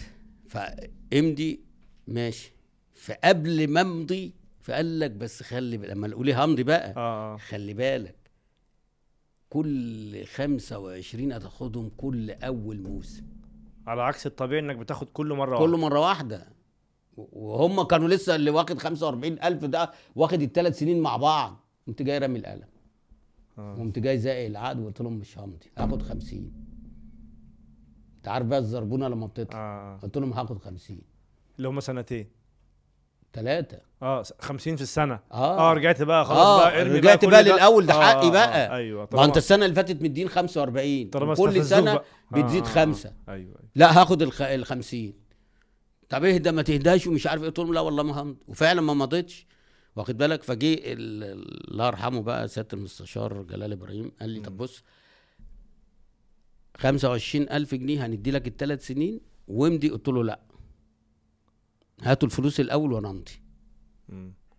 فإمضي ماشي. فقبل ما أمضي فقال لك بس خلي لما نقول همضي بقى آه آه. خلي بالك. كل 25 هتاخدهم كل أول موسم. على عكس الطبيعي إنك بتاخد كل مرة كل واحدة. مرة واحدة. وهم كانوا لسه اللي واخد 45000 ده واخد الثلاث سنين مع بعض. قمت جاي رامي القلم. آه. قمت جاي زائق العقد وقلت لهم مش همضي هاخد 50 أنت عارف بقى الزربونة لما بتطلع. آه. قلت لهم هاخد 50 اللي هم سنتين. ثلاثة آه س- 50 في السنة. آه. آه رجعت بقى خلاص آه بقى ارمي رجعت بقى ده. للأول ده آه، حقي آه، بقى. آه أيوه ما أنت السنة اللي فاتت مدين 45 طالما كل بقى. بتزيد آه، آه، خمسة. آه. أيوه أيوه. لا هاخد الخ... ال 50 طب اهدى ما تهداش ومش عارف إيه. قلت لهم لا والله ما همضي وفعلا ما مضيتش. واخد بالك؟ فجه ال- الله يرحمه بقى سياده المستشار جلال إبراهيم قال لي طب بص 25000 جنيه هندي لك الثلاث سنين. وامضي. قلت له لا. هاتوا الفلوس الأول وأنا أمضي.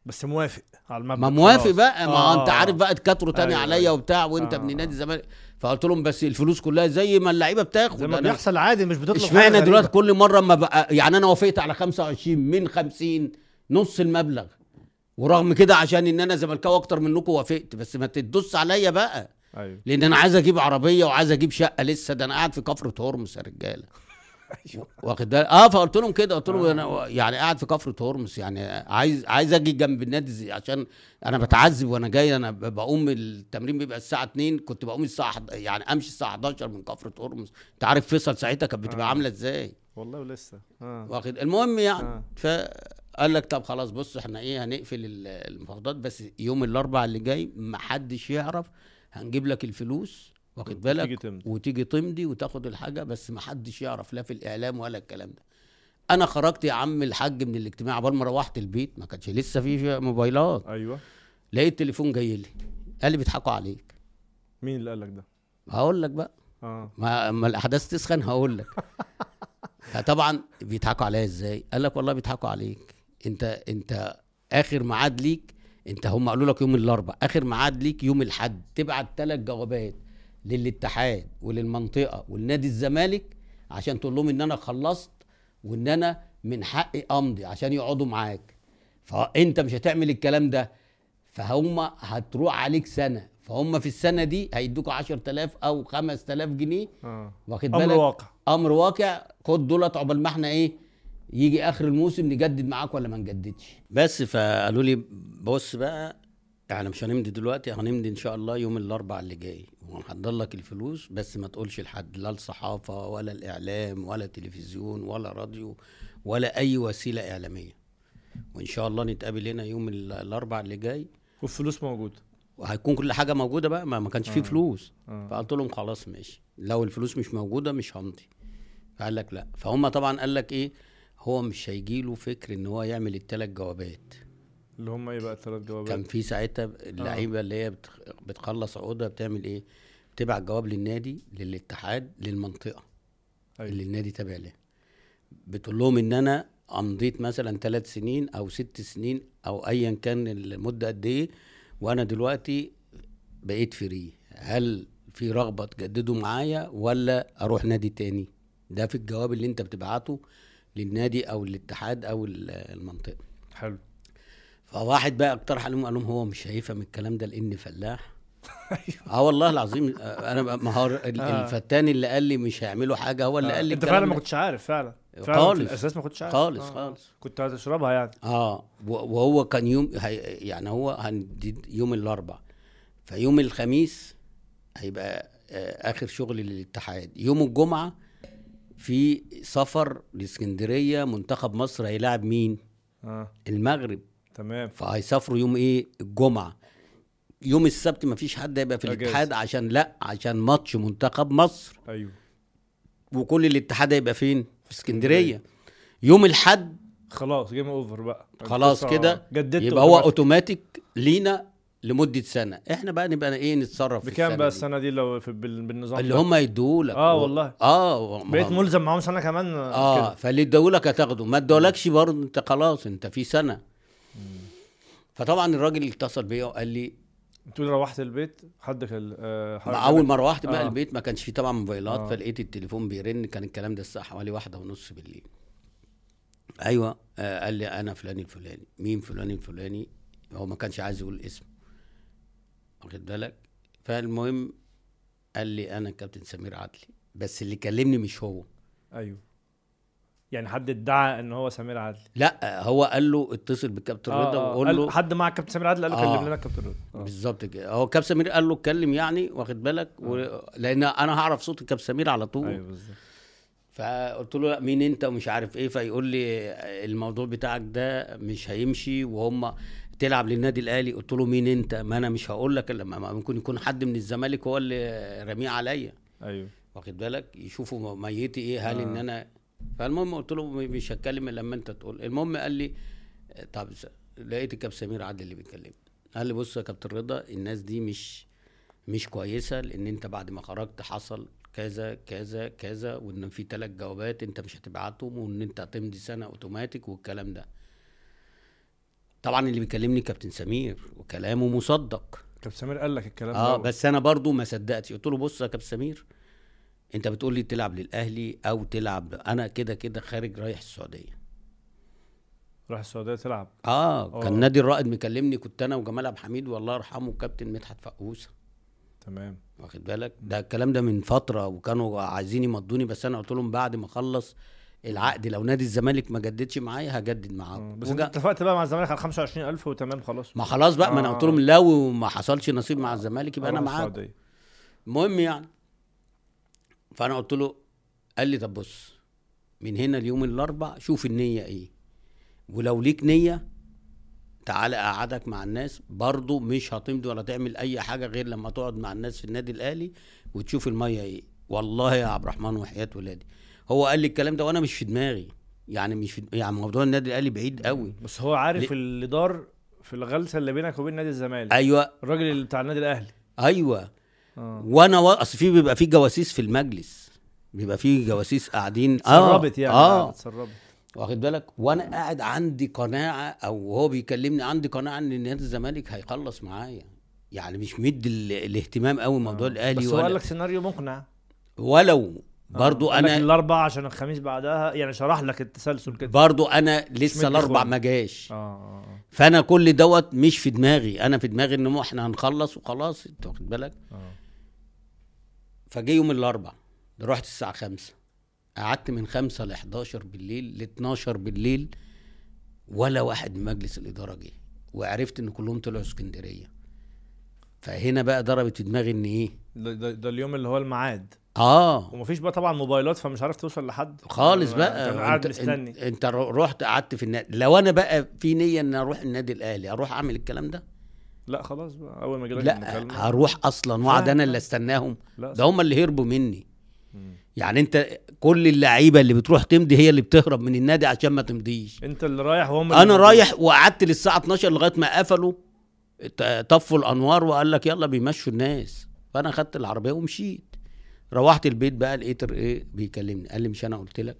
بس موافق على المبلغ ما موافق. بقى ما آه. أنت عارف بقى اتكاتروا تاني أيوة، عليا أيوة. وبتاع وأنت آه، ابن. نادي الزمالك فقلت لهم بس الفلوس كلها زي ما اللعيبة بتاخد زي ما بيحصل عادي مش بتطلب إشمعنى. دلوقتي كل مرة ما بقى يعني أنا وافقت على 25 من 50 نص المبلغ ورغم كده عشان إن أنا زملكاوي أكتر منكم وافقت بس ما تدوس عليا بقى أيوه لأن أنا عايز أجيب عربية وعايز أجيب شقة لسه ده أنا قاعد في كفر هرمس يا رجالة (laughs) واخد بالك آه فقلت لهم كده قلت لهم آه. أنا يعني قاعد في كفر هرمس يعني عايز عايز أجي جنب النادي عشان أنا بتعذب وأنا جاي أنا بقوم التمرين بيبقى الساعة 2 كنت بقوم الساعة يعني أمشي الساعة 11 من كفر هرمس أنت عارف فيصل ساعتها كانت بتبقى آه. عاملة إزاي والله ولسه آه واخد المهم يعني آه. فقال لك طب خلاص بص إحنا إيه هنقفل ال- المفاوضات بس يوم الأربعاء اللي جاي محدش يعرف هنجيب لك الفلوس واخد بالك؟ تيجي تمضي. وتيجي تمضي وتاخد الحاجة بس محدش يعرف لا في الإعلام ولا الكلام ده. أنا خرجت يا عم الحاج من الاجتماع عبال ما روحت البيت ما كانش لسه في في موبايلات. أيوه. لقيت تليفون جاي لي. قال لي بيضحكوا عليك. مين اللي قال لك ده؟ هقول لك بقى. آه. ما اما الأحداث تسخن هقول لك. (laughs) فطبعا بيضحكوا عليا إزاي؟ قال لك والله بيضحكوا عليك. أنت أنت آخر ميعاد ليك أنت هم قالوا لك يوم الاربعاء آخر ميعاد ليك يوم الأحد تبعت ثلاث جوابات. للاتحاد وللمنطقة ولنادي الزمالك عشان تقول لهم إن أنا خلصت وإن أنا من حقي أمضي عشان يقعدوا معاك. فأنت مش هتعمل الكلام ده. فهم هتروح عليك سنة. فهم في السنة دي هيدوك 10000 أو 5000 جنيه. آه. واخد أمر بالك؟ واقع. أمر واقع. خد دولت عقبال ما إحنا إيه يجي آخر الموسم نجدد معاك ولا ما نجددش؟ بس فقالوا لي بص بقى إحنا مش هنمضي دلوقتي هنمضي إن شاء الله يوم الأربعاء اللي جاي. وهنحضر لك الفلوس بس ما تقولش لحد لا الصحافة ولا الإعلام ولا تلفزيون ولا راديو ولا أي وسيلة إعلامية. وإن شاء الله نتقابل هنا يوم ال- الاربعاء اللي جاي. والفلوس موجودة. وهيكون كل حاجة موجودة بقى ما, ما كانش فيه آه. فلوس. آه. فقلت لهم خلاص ماشي. لو الفلوس مش موجودة مش همضي. فقال لك لا. فهم طبعا قال لك إيه؟ هو مش هيجي له فكر إن هو يعمل الثلاث جوابات. اللي هم إيه بقى الثلاث جوابات؟ كان في ساعتها اللعيبة اللي هي بتخ- بتخلص عقودها بتعمل إيه؟ بتبعت جواب للنادي للاتحاد للمنطقة أيوة. اللي النادي تابع لها بتقول لهم إن أنا امضيت مثلا ثلاث سنين أو ست سنين أو ايا كان المدة قد إيه وأنا دلوقتي بقيت فري. هل في رغبة تجددوا معايا ولا أروح نادي تاني؟ ده في الجواب اللي أنت بتبعته للنادي أو الاتحاد أو ال- المنطقة. حلو. فواحد بقى اقترح عليهم قال لهم هو مش هيفهم الكلام ده لأن فلاح. آه والله العظيم آه، أنا ما هو آه. الفتان اللي قال لي مش هيعملوا حاجة هو اللي آه. قال لي أنت فعلا ما. كنتش عارف فعلا. فعلا خالص. الأساس ما كنتش عارف. خالص آه. خالص. كنت هتشربها يعني. آه وهو كان يوم يعني هو هندي يوم الأربع. فيوم الخميس هيبقى آه آخر شغل للاتحاد. يوم الجمعة في سفر لإسكندرية منتخب مصر هيلاعب مين؟ آه. المغرب. تمام. فهيسافروا يوم إيه؟ الجمعة. يوم السبت مفيش حد هيبقى في. الاتحاد عشان لا عشان ماتش منتخب مصر أيوه وكل الاتحاد هيبقى فين في اسكندرية يوم الحد خلاص game over بقى خلاص كده يبقى هو. اوتوماتيك لينا لمدة سنة إحنا بقى نبقى إيه نتصرف في بكام بقى. السنة دي لو في بال- بالنظام اللي؟ هم يدوهولك آه و- والله. آه ما بقيت ملزم معاهم سنة كمان آه كده. فاللي اداهولك هتاخده ما اداهولكش برضه أنت خلاص أنت في سنة فطبعا الراجل اتصل بيا وقال لي تقول روحت البيت؟ حد كان آه ما أول ما روحت بقى آه. البيت ما كانش فيه طبعا موبايلات آه. فلقيت التليفون بيرن كان الكلام ده الساعة حوالي واحدة ونص بالليل. أيوه آه قال لي أنا فلان الفلاني. مين فلان الفلاني؟ هو ما كانش عايز يقول اسم. واخد بالك؟ فالمهم قال لي أنا كابتن سمير عدلي بس اللي كلمني مش هو. أيوه. يعني حد ادعى إن هو سمير عادل؟ لا هو قال له اتصل بالكابتن رضا وقول له حد مع كابتن سمير عادل؟ قال له آه. كلم لنا كابتن رضا. آه. بالظبط كده. هو كابتن سمير قال له اتكلم يعني واخد بالك؟ و... لأن أنا هعرف صوت الكابتن سمير على طول. أيوه بالظبط. فقلت له لا مين أنت ومش عارف إيه؟ فيقول لي الموضوع بتاعك ده مش هيمشي وهم تلعب للنادي الأهلي. قلت له مين أنت؟ ما أنا مش هقول لك إلا لما ممكن يكون حد من الزمالك هو اللي رميه عليا. أيوه. واخد بالك؟ يشوفوا ميتي إيه هل آه. إن أنا فالمهم قلت له مش هتكلم إلا لما أنت تقول. المهم قال لي طب لقيت الكابتن سمير عادل اللي بيكلمني. قال لي بص يا كابتن رضا الناس دي مش مش كويسة لأن أنت بعد ما خرجت حصل كذا كذا كذا وإن في ثلاث جوابات أنت مش هتبعتهم وإن أنت هتمضي سنة أوتوماتيك والكلام ده. طبعا اللي بيكلمني كابتن سمير وكلامه مصدق. كابتن سمير قال لك الكلام آه ده بس أنا برضو ما صدقتش. قلت له بص يا كابتن سمير انت بتقول لي تلعب للأهلي أو تلعب أنا كده كده خارج رايح السعودية راح السعودية تلعب آه كان آه. نادي الرائد مكلمني كنت أنا وجمال عبد الحميد والله يرحمه كابتن مدحت فقوسه تمام واخد بالك ده الكلام ده من فترة وكانوا عايزين يمضوني بس أنا قلت لهم بعد ما أخلص العقد لو نادي الزمالك ما جددش معايا هجدد آه. معاهم بس أنت وجا- اتفقت بقى مع الزمالك على 25000 وتمام خلاص ما خلاص بقى ما أنا آه. قلت لهم لو ما حصلش نصيب مع الزمالك يبقى أنا معاكم السعودية. المهم يعني فانا قلت له قال لي طب بص من هنا اليوم الأربع شوف النية إيه. ولو ليك نية تعالى أقعدك مع الناس. برضو مش هتمضي ولا تعمل أي حاجة غير لما تقعد مع الناس في النادي الأهلي وتشوف المية إيه. والله يا عبد الرحمن وحياة ولادي. هو قال لي الكلام ده وأنا مش في دماغي. يعني مش في يعني موضوع النادي الأهلي بعيد قوي. بس هو عارف؟ اللي دار في الغلسة اللي بينك وبين نادي الزمالك. أيوه. الراجل اللي بتاع النادي الأهلي. أيوه. آه. وأنا و... اصل في بيبقى في جواسيس في المجلس. بيبقى في جواسيس قاعدين. اتسربت يعني آه. اتسربت واخد بالك؟ وأنا قاعد عندي قناعة أو هو بيكلمني عندي قناعة ان نادي الزمالك هيخلص معايا. يعني مش مدي ال- الاهتمام قوي موضوع الأهلي بس هو قال لك سيناريو مقنع. ولو. برضو قال لك أنا الاربع عشان الخميس بعدها يعني شرح لك التسلسل كده. برضو أنا لسه الأربع. ما جاش. آه. فأنا كل دوت مش في دماغي. أنا في دماغي إن إحنا هنخلص وخلاص. أنت واخد بالك؟ آه. فجه يوم الأربع رحت الساعة خمسة. قعدت من خمسة ل 11 بالليل ل 12 بالليل ولا واحد من مجلس الإدارة جه وعرفت إن كلهم طلعوا اسكندرية. فهنا بقى ضربت في دماغي إن إيه؟ ده, ده, ده اليوم اللي هو الميعاد. آه. ومفيش بقى طبعا موبايلات فمش عارف توصل لحد. خالص بقى. كان قاعد أنت, مستني. أنت, انت رحت قعدت في النادي لو أنا بقى في نية إن أروح النادي الأهلي أروح أعمل الكلام ده؟ لا خلاص بقى أول ما جالك لا هروح أصلا وأقعد أنا. اللي أستناهم. ده هم اللي هربوا مني. يعني أنت كل اللعيبة اللي بتروح تمضي هي اللي بتهرب من النادي عشان ما تمضيش. أنت اللي رايح وهم اللي أنا موجودين. رايح وقعدت للساعة 12 لغاية ما قفلوا طفوا الأنوار وقال لك يلا بيمشوا الناس. فأنا خدت العربية ومشيت. روحت البيت بقى لقيت إيه بيكلمني قال لي مش أنا قلت لك؟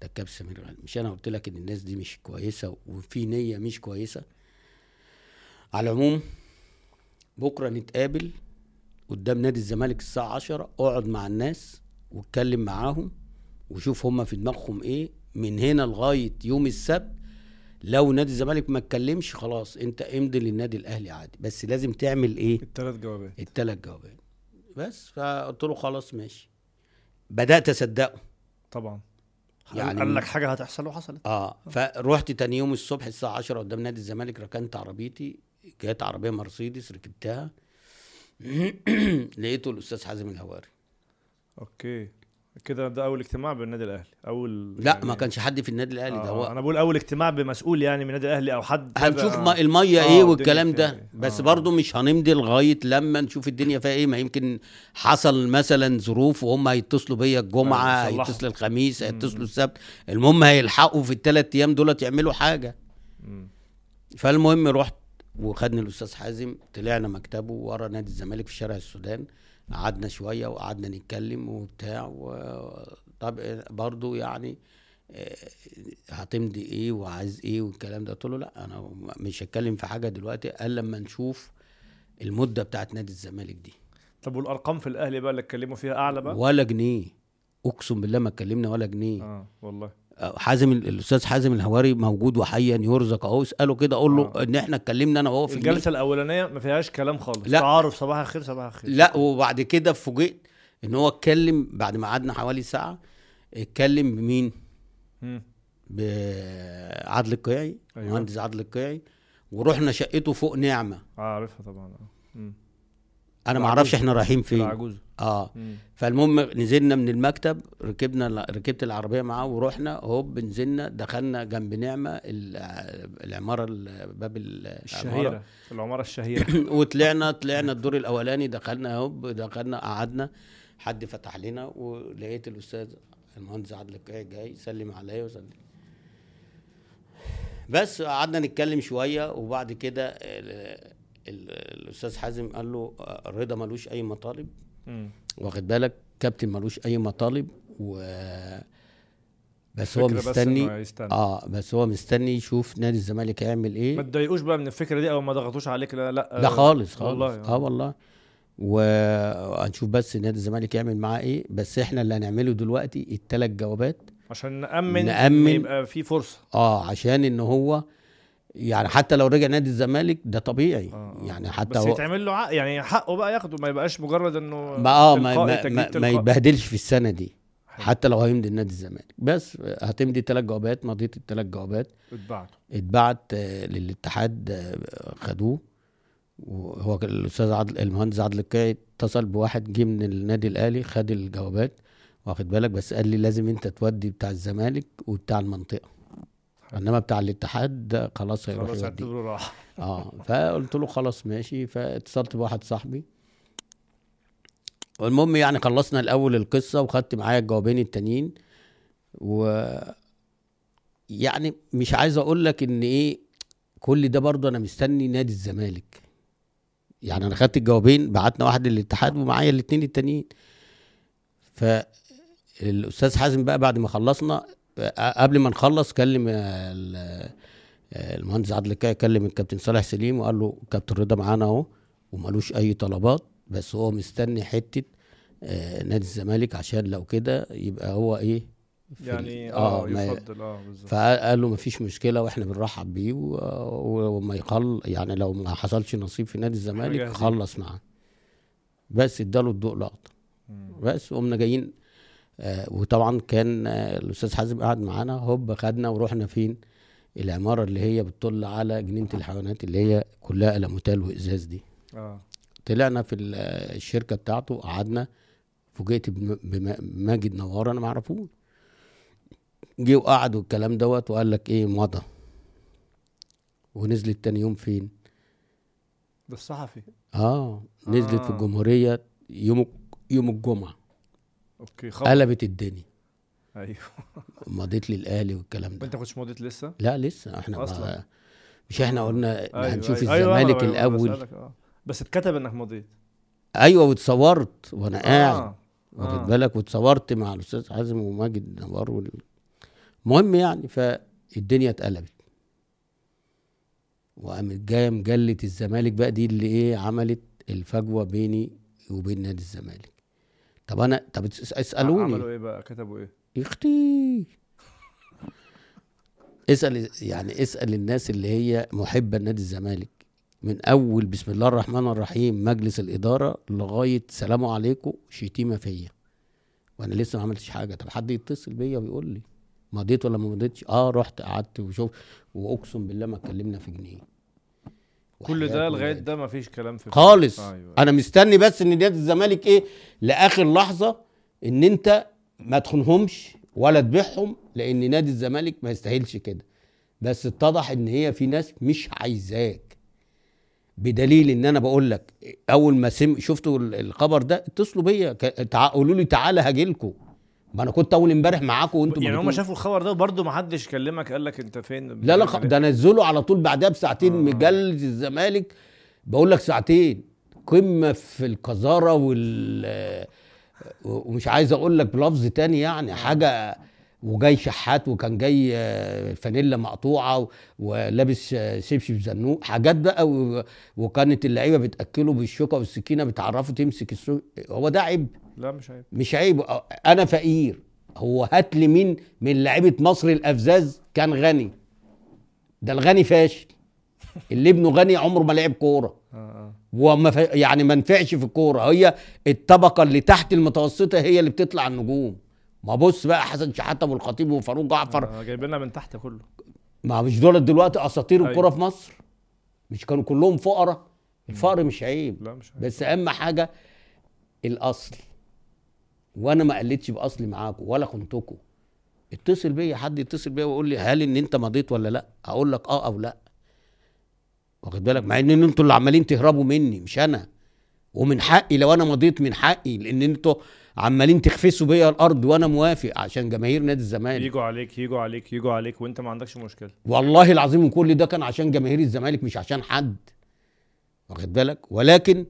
ده الكابتن سمير مش أنا قلت لك إن الناس دي مش كويسة وفي نية مش كويسة؟ على العموم بكرة نتقابل قدام نادي الزمالك الساعة 10 أقعد مع الناس وأتكلم معاهم وشوف هما في دماغهم إيه من هنا لغاية يوم السبت. لو نادي الزمالك ما اتكلمش خلاص أنت امضي للنادي الأهلي عادي. بس لازم تعمل إيه؟ الثلاث جوابات. التلات جوابات. بس فقلت له خلاص ماشي. بدأت أصدقه. طبعا. يعني- يعني قال لك حاجة هتحصل وحصلت. آه فرحت تاني يوم الصبح الساعة 10 قدام نادي الزمالك ركنت عربيتي جت عربية مرسيدس ركبتها (clears throat) لقيته الأستاذ حازم الهواري أوكي كده ده أول اجتماع بالنادي الأهلي أول لا يعني- ما كانش حد في النادي الأهلي ده آه هو أنا بقول أول اجتماع بمسؤول يعني من النادي الأهلي أو حد هنشوف ما المية آه، إيه والكلام ده إيه. بس آه. برضو مش هنمضي لغاية لما نشوف الدنيا فيها إيه ما يمكن حصل مثلا ظروف وهم هيتصلوا بيا الجمعة آه،. هيتصلوا الخميس. هيتصلوا السبت المهم هيلحقوا في الثلاث أيام دولت يعملوا حاجة مم. فالمهم رحت وخدني الأستاذ حازم طلعنا مكتبه ورا نادي الزمالك في شارع السودان. قعدنا شوية وقعدنا نتكلم وبتاع و... طب برضو يعني آه، هتمضي إيه وعايز إيه والكلام ده؟ قلت له لا أنا مش هتكلم في حاجة دلوقتي قال لما نشوف المدة بتاعت نادي الزمالك دي. طب والأرقام في الأهلي بقى اللي اتكلموا فيها أعلى بقى؟ ولا جنيه أقسم بالله ما اتكلمنا ولا جنيه. آه والله. حازم الأستاذ حازم الهواري موجود وحيا يرزق اهو اساله كده أقول له آه. إن إحنا اتكلمنا أنا وهو في الجلسه الجلسة الأولانية ما فيهاش كلام خالص لا. تعارف صباح الخير صباح الخير لا وبعد كده فوجئت إن هو اتكلم بعد ما قعدنا حوالي ساعة اتكلم بمين مم. بعدل القيعي أيوة. مهندس عدل القيعي ورحنا شقته فوق نعمة آه، عارفها طبعا آه مم. أنا ما. أعرفش إحنا رايحين فين العجوز آه مم. فالمهم نزلنا من المكتب ركبنا ركبت العربية معاه ورحنا هوب نزلنا دخلنا جنب نعمة ال- العمارة ال- باب. الشهيرة العمارة الشهيرة (laughs) وطلعنا طلعنا الدور الأولاني دخلنا هوب دخلنا قعدنا حد فتح لنا ولقيت الأستاذ المهندس عادل القيعي جاي يسلم عليا وسلم بس قعدنا نتكلم شوية وبعد كده ال- ال- الأستاذ حازم قال له آه، رضا ملوش أي مطالب. واخد بالك؟ الكابتن ملوش أي مطالب و بس هو بس مستني يستنى. آه بس هو مستني يشوف نادي الزمالك هيعمل إيه. ما تضايقوش بقى من الفكرة دي أو ما ضغطوش عليك لا لا. لا خالص خالص. والله آه والله. وهنشوف بس نادي الزمالك يعمل معاه إيه. بس إحنا اللي هنعمله دلوقتي الثلاث جوابات. عشان نأمن نأمن. إن يبقى في فرصة. آه عشان إن هو يعني حتى لو رجع نادي الزمالك ده طبيعي. آه. يعني حتى بس يتعمل له عق... يعني حقه بقى ياخده ما يبقاش مجرد إنه ما آه ما, ما, ما, ما. يتبهدلش في السنة دي. حتى لو هيمضي النادي الزمالك. بس هتمضي ثلاث جوابات مضيت الثلاث جوابات. اتبعته. اتبعت آه، للاتحاد آه، خدوه. وهو الأستاذ عادل المهندس عادل القيعي اتصل بواحد جه من النادي الأهلي خد الجوابات واخد بالك؟ بس قال لي لازم أنت تودي بتاع الزمالك وبتاع المنطقة. انما بتاع الاتحاد خلاص هيروح خلاص اعتبره راح. (laughs) آه فقلت له خلاص ماشي. فاتصلت بواحد صاحبي. والمهم يعني خلصنا الأول القصة وخدت معايا الجوابين التانيين. و يعني مش عايز أقول لك إن إيه كل ده برضه أنا مستني نادي الزمالك. يعني أنا خدت الجوابين بعتنا واحد للاتحاد ومعايا الاثنين التانيين. فالأستاذ حازم بقى بعد ما خلصنا قبل ما نخلص كلم آه، آه، المهندس عادل الكاي كلم الكابتن صالح سليم وقال له كابتن رضا معانا اهو ومالوش أي طلبات بس هو مستني حتة آه، نادي الزمالك عشان لو كده يبقى هو إيه يعني آه, ما- يفضل آه بالظبط فقال له مفيش مشكلة وإحنا بنرحب بيه وما يخل يعني لو ما حصلش نصيب في نادي الزمالك. خلص معاه بس اداله الضوء لقطه. بس قمنا جايين آه وطبعا كان آه الأستاذ حازم قاعد معانا هوب خدنا ورحنا فين؟ العمارة اللي هي بتطل على جنينة الحيوانات اللي هي كلها ألموتال وإزاز دي. آه. طلعنا في آه، الشركة بتاعته قعدنا فوجئت بم- بم- بماجد نوار أنا ما اعرفوش جه وقعد والكلام دوت وقال لك إيه مضى. ونزلت تاني يوم فين؟ ده الصحفي. آه نزلت آه. في الجمهورية يوم يوم الجمعة. أوكي خبر قلبت الدنيا. أيوه. (laughs) مضيت للأهلي والكلام ده. وأنت كنتش مضيت لسه؟ لا لسه. إحنا أصلاً. ما مش إحنا قلنا أيوة هنشوف أيوة. أيوة، الزمالك أنا الأول. آه. بس اتكتب إنك مضيت. أيوه واتصورت وأنا قاعد. آه. واخد آه. بالك؟ واتصورت مع الأستاذ حازم وماجد نوار وال... المهم يعني فالدنيا اتقلبت. وقامت جاية مجلة الزمالك بقى دي اللي إيه عملت الفجوة بيني وبين نادي الزمالك. طب أنا طب اس- اسألوني. عملوا إيه بقى؟ كتبوا إيه؟ أختي. اسأل يعني اسأل الناس اللي هي محبة لنادي الزمالك من أول بسم الله الرحمن الرحيم مجلس الإدارة لغاية سلام عليكم شتيمة فيا. وأنا لسه ما عملتش حاجة. طب حد يتصل بيا ويقول لي مضيت ولا ما مضيتش؟ آه رحت قعدت وشوف وأقسم بالله ما اتكلمنا في جنيه. كل ده لغاية ولاد. ده مفيش كلام في خالص. أيوه. أنا مستني بس إن نادي الزمالك إيه؟ لآخر لحظة إن أنت ما تخونهمش ولا تبيعهم لأن نادي الزمالك ما يستاهلش كده. بس اتضح إن هي في ناس مش عايزاك. بدليل إن أنا بقول لك أول ما سم شفتوا ال- الخبر ده؟ اتصلوا بيا قولوا لي تعالى هاجيلكوا ما أنا كنت أول امبارح معاكم وانتوا يعني هم. شافوا الخبر ده وبرضه ما حدش كلمك قال لك أنت فين؟ لا لا خ- ده نزلوا على طول بعدها بساعتين آه. مجله الزمالك. بقول لك ساعتين. قمة في القذارة وال ومش عايز أقول لك بلفظ تاني يعني حاجة وجاي شحات وكان جاي آه، فانيلا مقطوعة ولابس آه، شبشب زنوق حاجات بقى وكانت اللعيبة بتأكله بالشوكة والسكينة بتعرفه تمسك السوق هو ده عيب. لا مش عيب. مش عيب. أنا فقير. هو هات لي مين؟ من لعيبة مصر الأفزاز كان غني. ده الغني فاشل. اللي ابنه غني عمره ما لعب كورة. آه آه. وما ف... يعني ما نفعش في الكوره هي الطبقة اللي تحت المتوسطة هي اللي بتطلع النجوم. ما بص بقى حسن شحاتة والخطيب وفاروق جعفر. آه، جايبينها من تحت كله. ما مش دول دلوقتي أساطير أيوة. الكورة في مصر؟ مش كانوا كلهم فقراء؟ الفقر مش عيب. لا مش عيب. بس أهم حاجة الأصل. وأنا ما قلتش باصلي معاكم ولا خنتكم. اتصل بيا حد يتصل بيا ويقول لي هل إن أنت مضيت ولا لأ؟ أقول لك آه أو لأ. واخد بالك؟ مع إن أنتوا اللي عمالين تهربوا مني مش أنا. ومن حقي لو أنا مضيت من حقي لأن أنتوا عمالين تخفسوا بيا الأرض وأنا موافق عشان جماهير نادي الزمالك. يجوا عليك يجوا عليك يجوا عليك وأنت ما عندكش مشكلة. والله العظيم كل ده كان عشان جماهير الزمالك مش عشان حد. واخد بالك؟ ولكن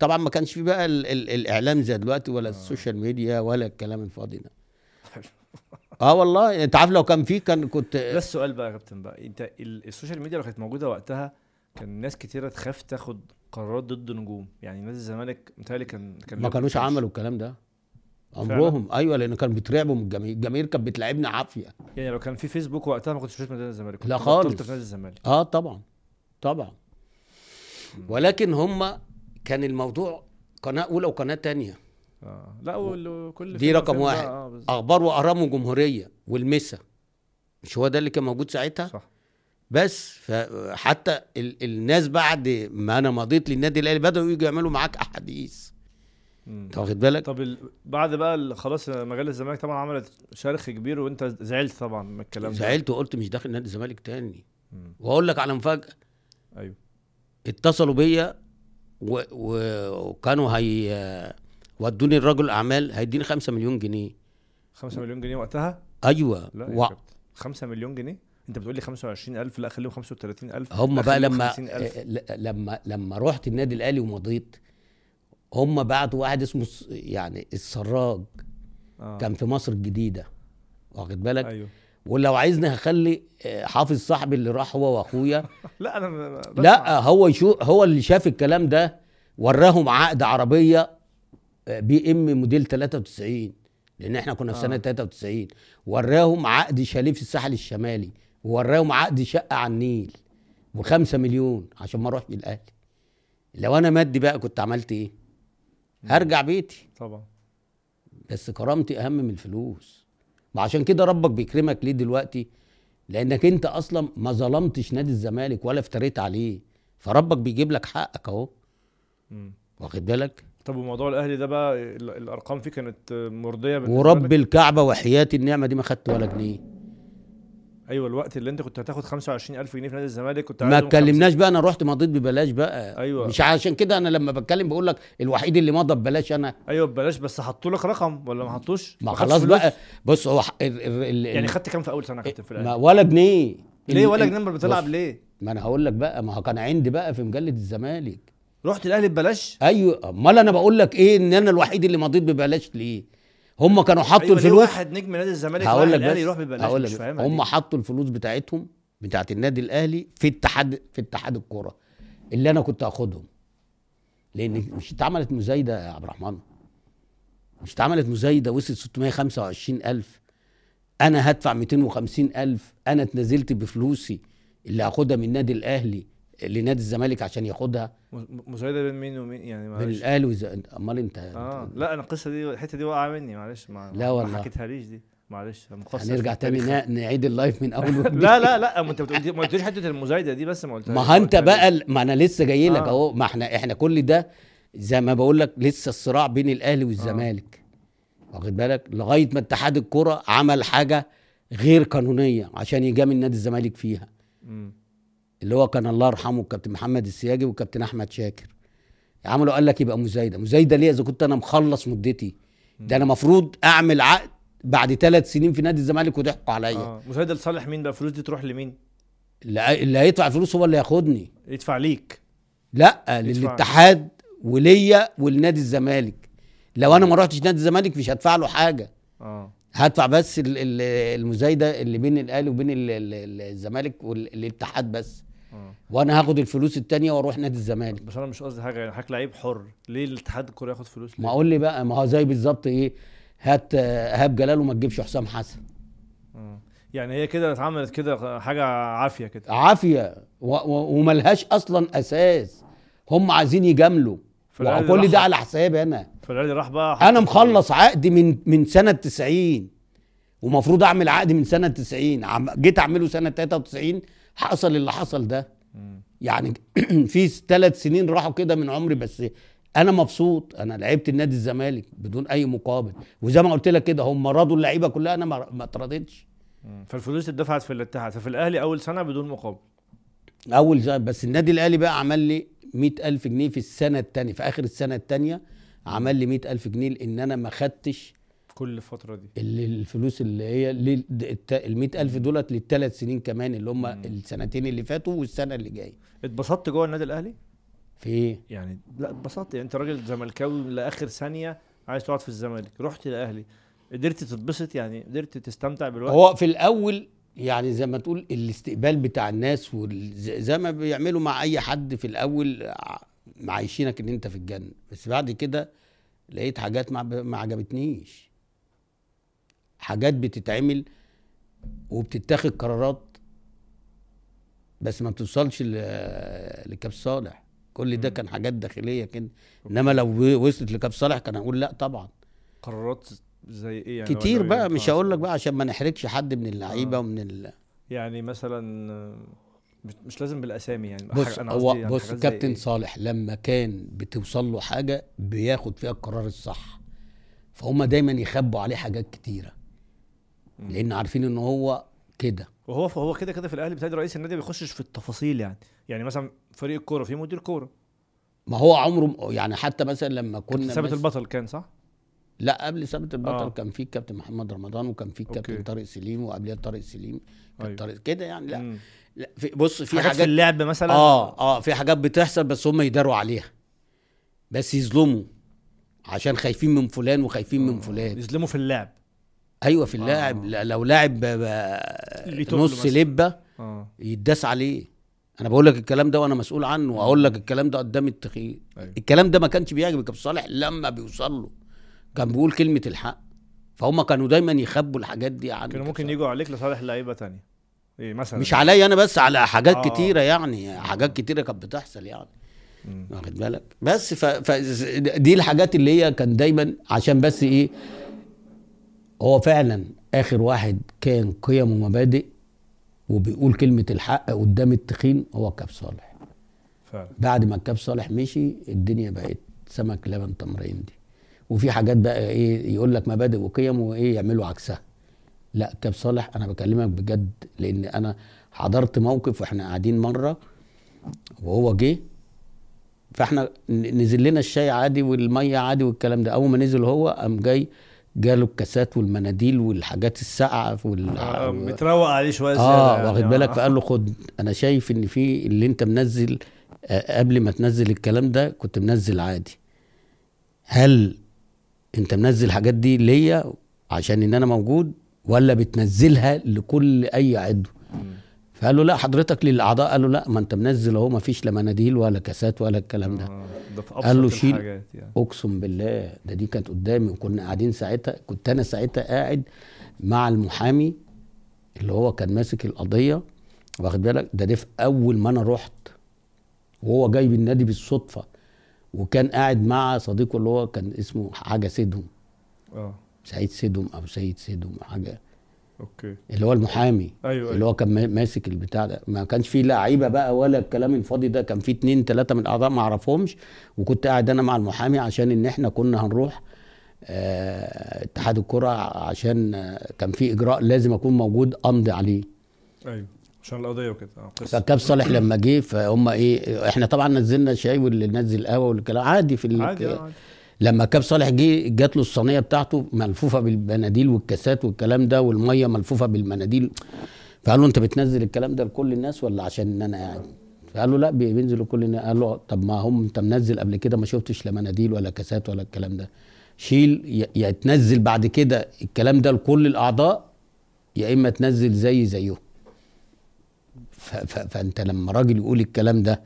طبعا ما كانش في بقى ال ال الإعلام زي دلوقتي ولا ال social media ولا الكلام الفاضي ده. (laughs) آه والله. أنت عارف لو كان في كان كنت ده السؤال بقى يا كابتن بقى. أنت ال- ال social media لو كانت موجودة وقتها كان ناس كتيرة تخاف تاخد قرارات ضد نجوم. يعني نادي الزمالك متهيألي كان كان ما كانوش. عملوا الكلام ده. عمرهم. أيوه لأن كانوا بيترعبوا من الجماهير الجماهير كانت بتلعبنا عافية. يعني لو كان في فيسبوك وقتها ما كنتش شفت نادي الزمالك. لا خالص. في نادي الزمالك. آه طبعا. طبعا. ولكن هم كان الموضوع قناة أولى وقناة تانية آه لا وال- كل دي رقم واحد. بالظبط. أخبار واهرام وجمهورية والمسا مش هو ده اللي كان موجود ساعتها صح بس فحتى ال الناس بعد ما أنا مضيت للنادي الأهلي بدأوا يجوا يعملوا معاك أحاديث. أنت واخد بالك طب ال... بعد بقى خلاص مجال الزمالك طبعا عملت شرخ كبير وأنت زعلت طبعا من الكلام ده زعلت وقلت مش داخل نادي الزمالك تاني. وأقول لك على مفاجأة أيوه اتصلوا بيا. وكانوا هي ودوني الرجل أعمال هيديني 5 مليون جنيه. 5 مليون جنيه وقتها؟ أيوه. لا و... يا كابتن 5 مليون جنيه؟ أنت بتقول لي 25000 لا خليهم 35000 هم بقى لما 50,000. آه، لما لما رحت النادي الأهلي ومضيت هم بعتوا واحد اسمه يعني السراج. آه. كان في مصر الجديدة. واخد بالك؟ أيوه. ولو عايزني هخلي آه، حافظ صاحبي اللي راح هو واخويا. (laughs) لا أنا بسمع. لا هو يشو هو اللي شاف الكلام ده وراهم عقد عربية آه، بي إم موديل 93 لأن إحنا كنا في سنة آه. 93 وراهم عقد شاليه في الساحل الشمالي وراهم عقد شقة على النيل وخمسة مليون عشان ما أروحش الاهلي لو أنا مادي بقى كنت عملت إيه؟ هرجع بيتي. طبعا. بس كرامتي أهم من الفلوس. وعشان كده ربك بيكرمك ليه دلوقتي؟ لأنك أنت أصلا ما ظلمتش نادي الزمالك ولا افتريت عليه. فربك بيجيب لك حقك أهو. واخد بالك؟ طب وموضوع الأهلي ده بقى ال- الأرقام فيه كانت مرضية ورب لك؟ الكعبة وحياة النعمة دي ما خدت ولا جنيه. أيوه الوقت اللي أنت كنت هتاخد 25000 جنيه في نادي الزمالك كنت ما اتكلمناش بقى أنا رحت مضيت ببلاش بقى. أيوة. مش عشان كده أنا لما بتكلم بقول لك الوحيد اللي مضى ببلاش أنا. أيوه ببلاش بس حطوا لك رقم ولا ما حطوش؟ ما خلاص؟ بقى. بص هو ح- ال ال ال يعني خدت كام في أول سنة كابتن في الأهلي؟ ولا جنيه. ليه ولا جنيه؟ بتلعب ليه؟ ما أنا هقول لك بقى ما هو كان عندي بقى في مجلة الزمالك. رحت الأهلي ببلاش؟ أيوه. أمال أنا بقول لك إيه إن أنا الوحيد اللي مضيت ببلاش ليه؟ هم كانوا حطوا أيوة الفلوس واحد نجم نادي الزمالك هقول لك الأهلي يروح ببلاش هقول لك هم. حطوا الفلوس بتاعتهم بتاعت النادي الأهلي في اتحاد في اتحاد الكورة. اللي أنا كنت أخدهم. لأن مش اتعملت مزايدة يا عبد الرحمن. مش اتعملت مزايدة وصلت 625 ألف. أنا هدفع 250 ألف. أنا اتنازلت بفلوسي اللي هاخدها من النادي الأهلي لنادي الزمالك عشان ياخدها. م- مساعده بين مين ومين؟ يعني معلش. الاهلي وز... أمال انت آه لا أنا القصة دي الحتة دي واقعه مني معلش. ما لا والله. ما حكيتهاليش دي. معلش هنرجع تاني نعيد اللايف من أول (laughs) وجديد. لا لا لا ما أنت بتقول ما قلتليش حتة المزايدة دي بس ما قلتهاش. ما أنت بقى ما أنا لسه جاي لك آه. أهو. ما إحنا إحنا كل ده زي ما بقول لك لسه الصراع بين الأهلي والزمالك. واخد بالك؟ لغاية ما اتحاد الكرة عمل حاجة غير قانونية عشان يجامل نادي الزمالك فيها. مم. اللي هو كان الله يرحمه الكابتن محمد السياجي والكابتن أحمد شاكر. عملوا قال لك يبقى مزايدة. مزايدة ليه؟ إذا كنت أنا مخلص مدتي. ده أنا المفروض أعمل عقد بعد ثلاث سنين في نادي الزمالك وضحكوا عليا. آه. مساعده لصالح مين بقى؟ الفلوس دي تروح لمين؟ اللي اللي هيدفع فلوس هو اللي ياخدني يدفع ليك. لا يدفع. للاتحاد وليا ولنادي الزمالك. لو أنا ما رحتش نادي الزمالك مش هدفع له حاجة. آه. هدفع بس ال- ال- المزايدة اللي بين الأهلي وبين ال- ال- ال- الزمالك والاتحاد بس. وأنا هاخد الفلوس التانية وأروح نادي الزمالك. بس أنا مش قصدي حاجة يعني حضرتك لعيب حر. ليه الاتحاد الكوري ياخد فلوس ما ليه؟ أقول لي بقى ما هو زي بالظبط إيه هات آه، إيهاب جلال وما تجيبش حسام حسن. آه. يعني هي كده اتعملت كده حاجة عافية كده. عافية. وملهاش أصلا أساس. هم عايزين يجاملوا. وكل ده على حسابي أنا. فالاهلي راح بقى أنا مخلص عقدي من من سنة 90 ومفروض أعمل عقد من سنة 90 عم- جيت أعمله سنة 93 حصل اللي حصل ده. يعني (clears throat) في ثلاث سنين راحوا كده من عمري بس أنا مبسوط. أنا لعبت النادي الزمالك بدون أي مقابل. وزي ما قلت لك كده هم رضوا اللعيبة كلها أنا ما اترضيتش. فالفلوس اتدفعت في الاتحاد. ففي الأهلي أول سنة بدون مقابل. أول سنة بس النادي الأهلي بقى عمل لي 100000 جنيه في السنة الثانية في آخر السنة الثانية عمل لي 100000 جنيه لأن أنا ما خدتش كل الفترة دي. اللي الفلوس اللي هي ال 100000 دولت للثلاث سنين كمان اللي هم السنتين اللي فاتوا والسنة اللي جاية. اتبسطت جوه النادي الأهلي؟ في إيه؟ يعني لا ببساطه يعني انت راجل زملكاوي لآخر ثانية عايز تقعد في الزمالك. رحت الأهلي. قدرت تتبسط يعني؟ قدرت تستمتع بالوقت؟ هو في الأول يعني زي ما تقول الاستقبال بتاع الناس زي ما بيعملوا مع أي حد في الأول معيشينك إن أنت في الجنة. بس بعد كده لقيت حاجات ما عجبتنيش. حاجات بتتعمل وبتتاخد قرارات بس ما بتوصلش لكاب صالح كل ده. كان حاجات داخلية كده إنما لو وصلت لكاب صالح كان أقول لا طبعا قرارات زي إيه يعني كتير ولا بقى إيه؟ مش. هقول لك بقى عشان ما نحرجش حد من اللعيبة آه. ومن ال... يعني مثلا مش- لازم بالأسامي يعني بص أنا هو يعني بص كابتن إيه؟ صالح لما كان بتوصل له حاجة بياخد فيها القرار الصح فهم دايما يخبوا عليه حاجات كتيرة. لأن عارفين إن هو كده وهو هو كده كده في الأهلي بتاعي رئيس النادي ما بيخشش في التفاصيل يعني يعني مثلا فريق الكورة فيه مدير كورة ما هو عمره يعني حتى مثلا لما كنا ثابت البطل كان صح؟ لا قبل ثابت البطل آه. آه. كان في الكابتن محمد رمضان وكان في الكابتن. طارق سليم وقبلها طارق سليم كان أيوة. طارق كده يعني لا, مم. لا في بص في حاجات في حاجات اللعب مثلا آه آه في حاجات بتحصل بس هم يداروا عليها بس يظلموا عشان خايفين من فلان وخايفين من فلان يظلموا في اللعب أيوه في اللاعب آه. لو لاعب نص. لبة آه يتداس عليه أنا بقول لك الكلام ده وأنا مسؤول عنه وأقول لك الكلام ده قدام التخيل أيوة. الكلام ده ما كانش بيعجب كابتن صالح لما بيوصل له كان بيقول كلمة الحق فهم كانوا دايما يخبوا الحاجات دي عن كانوا ممكن. يجوا عليك لصالح لعيبة تانية إيه مثلا مش عليا أنا بس على حاجات آه. آه. كتيرة يعني حاجات كتيرة كانت بتحصل يعني. واخد بالك بس ف... ف... دي الحاجات اللي هي كان دايما عشان بس إيه هو فعلا آخر واحد كان قيم ومبادئ وبيقول كلمة الحق قدام التخين هو كاب صالح. فعلا. بعد ما الكاب صالح مشي الدنيا بقت سمك لبن تمرين دي. وفي حاجات بقى إيه يقول لك مبادئ وقيم وإيه يعملوا عكسها. لا كاب صالح أنا بكلمك بجد لأن أنا حضرت موقف وإحنا قاعدين مرة وهو جه فإحنا نزل لنا الشاي عادي والمية عادي والكلام ده. أول ما نزل هو قام جاي جاله الكاسات والمناديل والحاجات الساقعة وال... آه، بتروق عليه شوية آه يعني. واخد بالك آه. فقال له خد أنا شايف إن في اللي أنت منزل آه، قبل ما تنزل الكلام ده كنت منزل عادي هل أنت منزل الحاجات دي ليا عشان إن أنا موجود ولا بتنزلها لكل أي عضو. فقال له لا حضرتك للأعضاء. قال له لا ما انت منزل اهو ما فيش لا مناديل ولا كاسات ولا الكلام ده. آه، ده في قال له شيل. يعني. أقسم بالله ده دي كانت قدامي وكنا قاعدين ساعتها كنت أنا ساعتها قاعد مع المحامي اللي هو كان ماسك القضية. واخد بالك؟ ده ده في أول ما أنا رحت وهو جاي بالنادي بالصدفة وكان قاعد مع صديقه اللي هو كان اسمه حاجة سيدهم. آه. سعيد سيدهم أو سيد سيدهم حاجة. أوكي. اللي هو المحامي أيوه اللي هو كان ما- ماسك البتاع ده. ما كانش فيه لعيبه بقى ولا الكلام الفاضي ده. كان فيه اتنين تلاتة من الاعضاء ما أعرفهمش. وكنت قاعد أنا مع المحامي عشان إن إحنا كنا هنروح آه، اتحاد الكرة عشان آه، كان في إجراء لازم أكون موجود أمضي عليه. أيوه عشان القضية وكده. قصة. فكاب صالح لما جه فهم إيه إحنا طبعا نزلنا شاي واللي نزل قهوة والكلام عادي في عادي آه، عادي. لما كاب صالح جه جات له الصينية بتاعته ملفوفة بالمناديل والكاسات والكلام ده والمية ملفوفة بالمناديل فقال له انت بتنزل الكلام ده لكل الناس ولا عشان ان أنا قاعد فقال له لا بي- بينزل لكل الناس. قال له طب ما هم انت منزل قبل كده ما شفتش لا مناديل ولا كاسات ولا الكلام ده. شيل يا- تنزل بعد كده الكلام ده لكل الأعضاء يا إما تنزل زي زيهم. فانت لما راجل يقول الكلام ده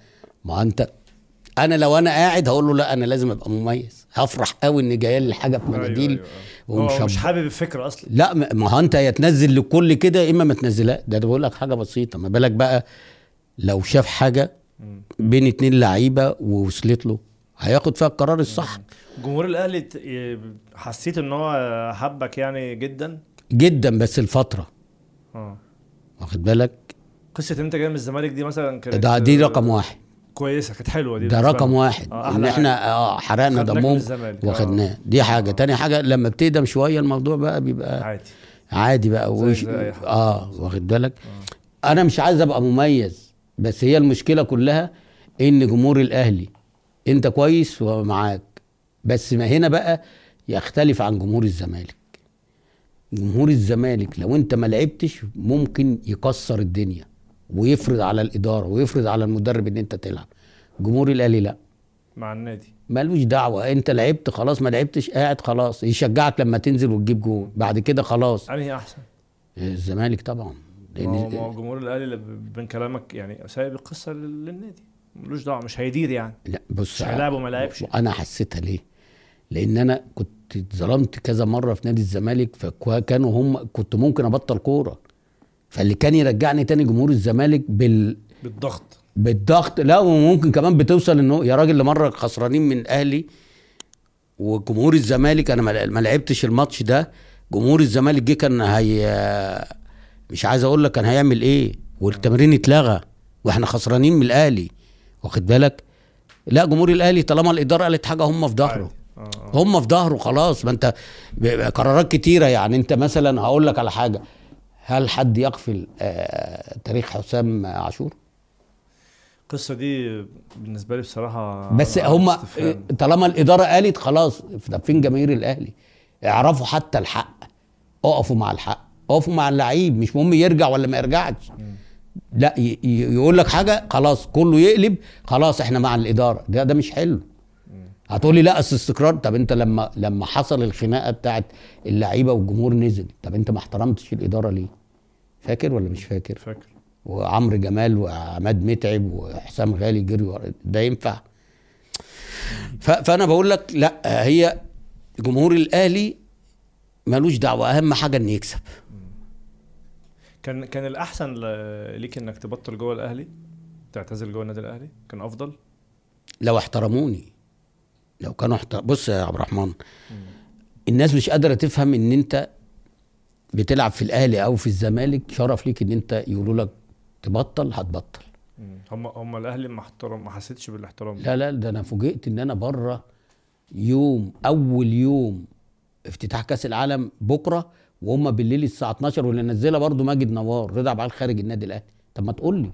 ما انت أنا لو أنا قاعد هقول له لا أنا لازم أبقى مميز. هفرح قوي ان جاية لي حاجة في مناديل أيوة، أيوة. ومش مش حابب الفكرة أصلا. لا ما- هو أنت يا تنزل لكل كده يا إما ما تنزلها ده, ده بقول لك حاجة بسيطة. ما بالك بقى لو شاف حاجة. بين اتنين لعيبة ووصلت له. هياخد فيها القرار الصح. جمهور الأهلي حسيت إن هو حبك يعني جدا؟ جدا بس الفترة. آه. واخد بالك؟ قصة إن أنت جاي من الزمالك دي مثلا كانت ده دي رقم واحد. كويسة كانت حلوة دي ده رقم. واحد آه، إن. إحنا آه حرقنا دمهم آه. واخدناه دي حاجة آه. تاني حاجة لما بتقدم شوية الموضوع بقى بيبقى عادي عادي بقى وش. آه واخد بالك أنا مش عايز أبقى مميز بس هي المشكلة كلها إن جمهور الأهلي أنت كويس ومعاك بس ما هنا بقى يختلف عن جمهور الزمالك جمهور الزمالك لو أنت ما لعبتش ممكن يكسر الدنيا ويفرض على الإدارة ويفرض على المدرب إن أنت تلعب. جمهور الأهلي لا. مع النادي. مالوش دعوة. أنت لعبت خلاص ما لعبتش قاعد خلاص. يشجعك لما تنزل وتجيب جول بعد كده خلاص. أنهي أحسن؟ الزمالك طبعا. ما هو ما هو جمهور الأهلي بين كلامك يعني سايب القصة لل- للنادي. ملوش دعوة مش هيدير يعني. لا بص مش هيلعب وما لعبش. أنا حسيتها ليه؟ لأن أنا كنت اتظلمت كذا مرة في نادي الزمالك فكانوا هم كنت ممكن أبطل كورة. فاللي كان يرجعني تاني جمهور الزمالك بال بالضغط. بالضغط. لا وممكن كمان بتوصل إنه يا راجل لمره خسرانين من أهلي وجمهور الزمالك. أنا ما لعبتش الماتش ده. جمهور الزمالك جه كان هي مش عايز أقول لك كان هيعمل إيه. والتمرين اتلغى وإحنا خسرانين من الأهلي. واخد بالك؟ لا جمهور الأهلي طالما الإدارة قالت حاجة هم في ظهره. آه، آه. هم في ظهره خلاص. ما أنت قرارات كتيرة يعني. أنت مثلا هقول لك على حاجة. هل حد يغفل آه تاريخ حسام عاشور؟ القصة دي بالنسبة لي بصراحة بس هم استفهام. طالما الإدارة قالت خلاص طب فين جماهير الأهلي. اعرفوا حتى الحق. اقفوا مع الحق. اقفوا مع اللعيب. مش مهم يرجع ولا ما يرجعش. لا يقول لك حاجة خلاص كله يقلب خلاص إحنا مع الإدارة. ده ده مش حلو. هتقولي لا أصل استقرار. طب أنت لما لما حصل الخناقة بتاعت اللعيبة والجمهور نزل طب أنت ما احترمتش الإدارة ليه؟ فاكر ولا مش فاكر؟ فاكر. وعمرو جمال وعماد متعب وحسام غالي جري ده ينفع. فأنا بقول لك لا هي جمهور الأهلي ملوش دعوة. أهم حاجة انه يكسب. كان كان الأحسن ليك إنك تبطل جوه الأهلي تعتزل جوه النادي الأهلي؟ كان أفضل؟ لو احترموني. لو كانوا احتر... بص يا عبد الرحمن الناس مش قادرة تفهم إن أنت بتلعب في الأهلي أو في الزمالك شرف ليك إن أنت يقولوا لك تبطل هتبطل. هم هم الأهلي ما احترم ما حسيتش بالاحترام. لا لا ده أنا فوجئت إن أنا بره يوم أول يوم افتتاح كأس العالم بكرة وهم بالليل الساعة 12 واللي نزلها برضو ماجد نوار رضا عبد خارج النادي الأهلي. طب ما تقول لي.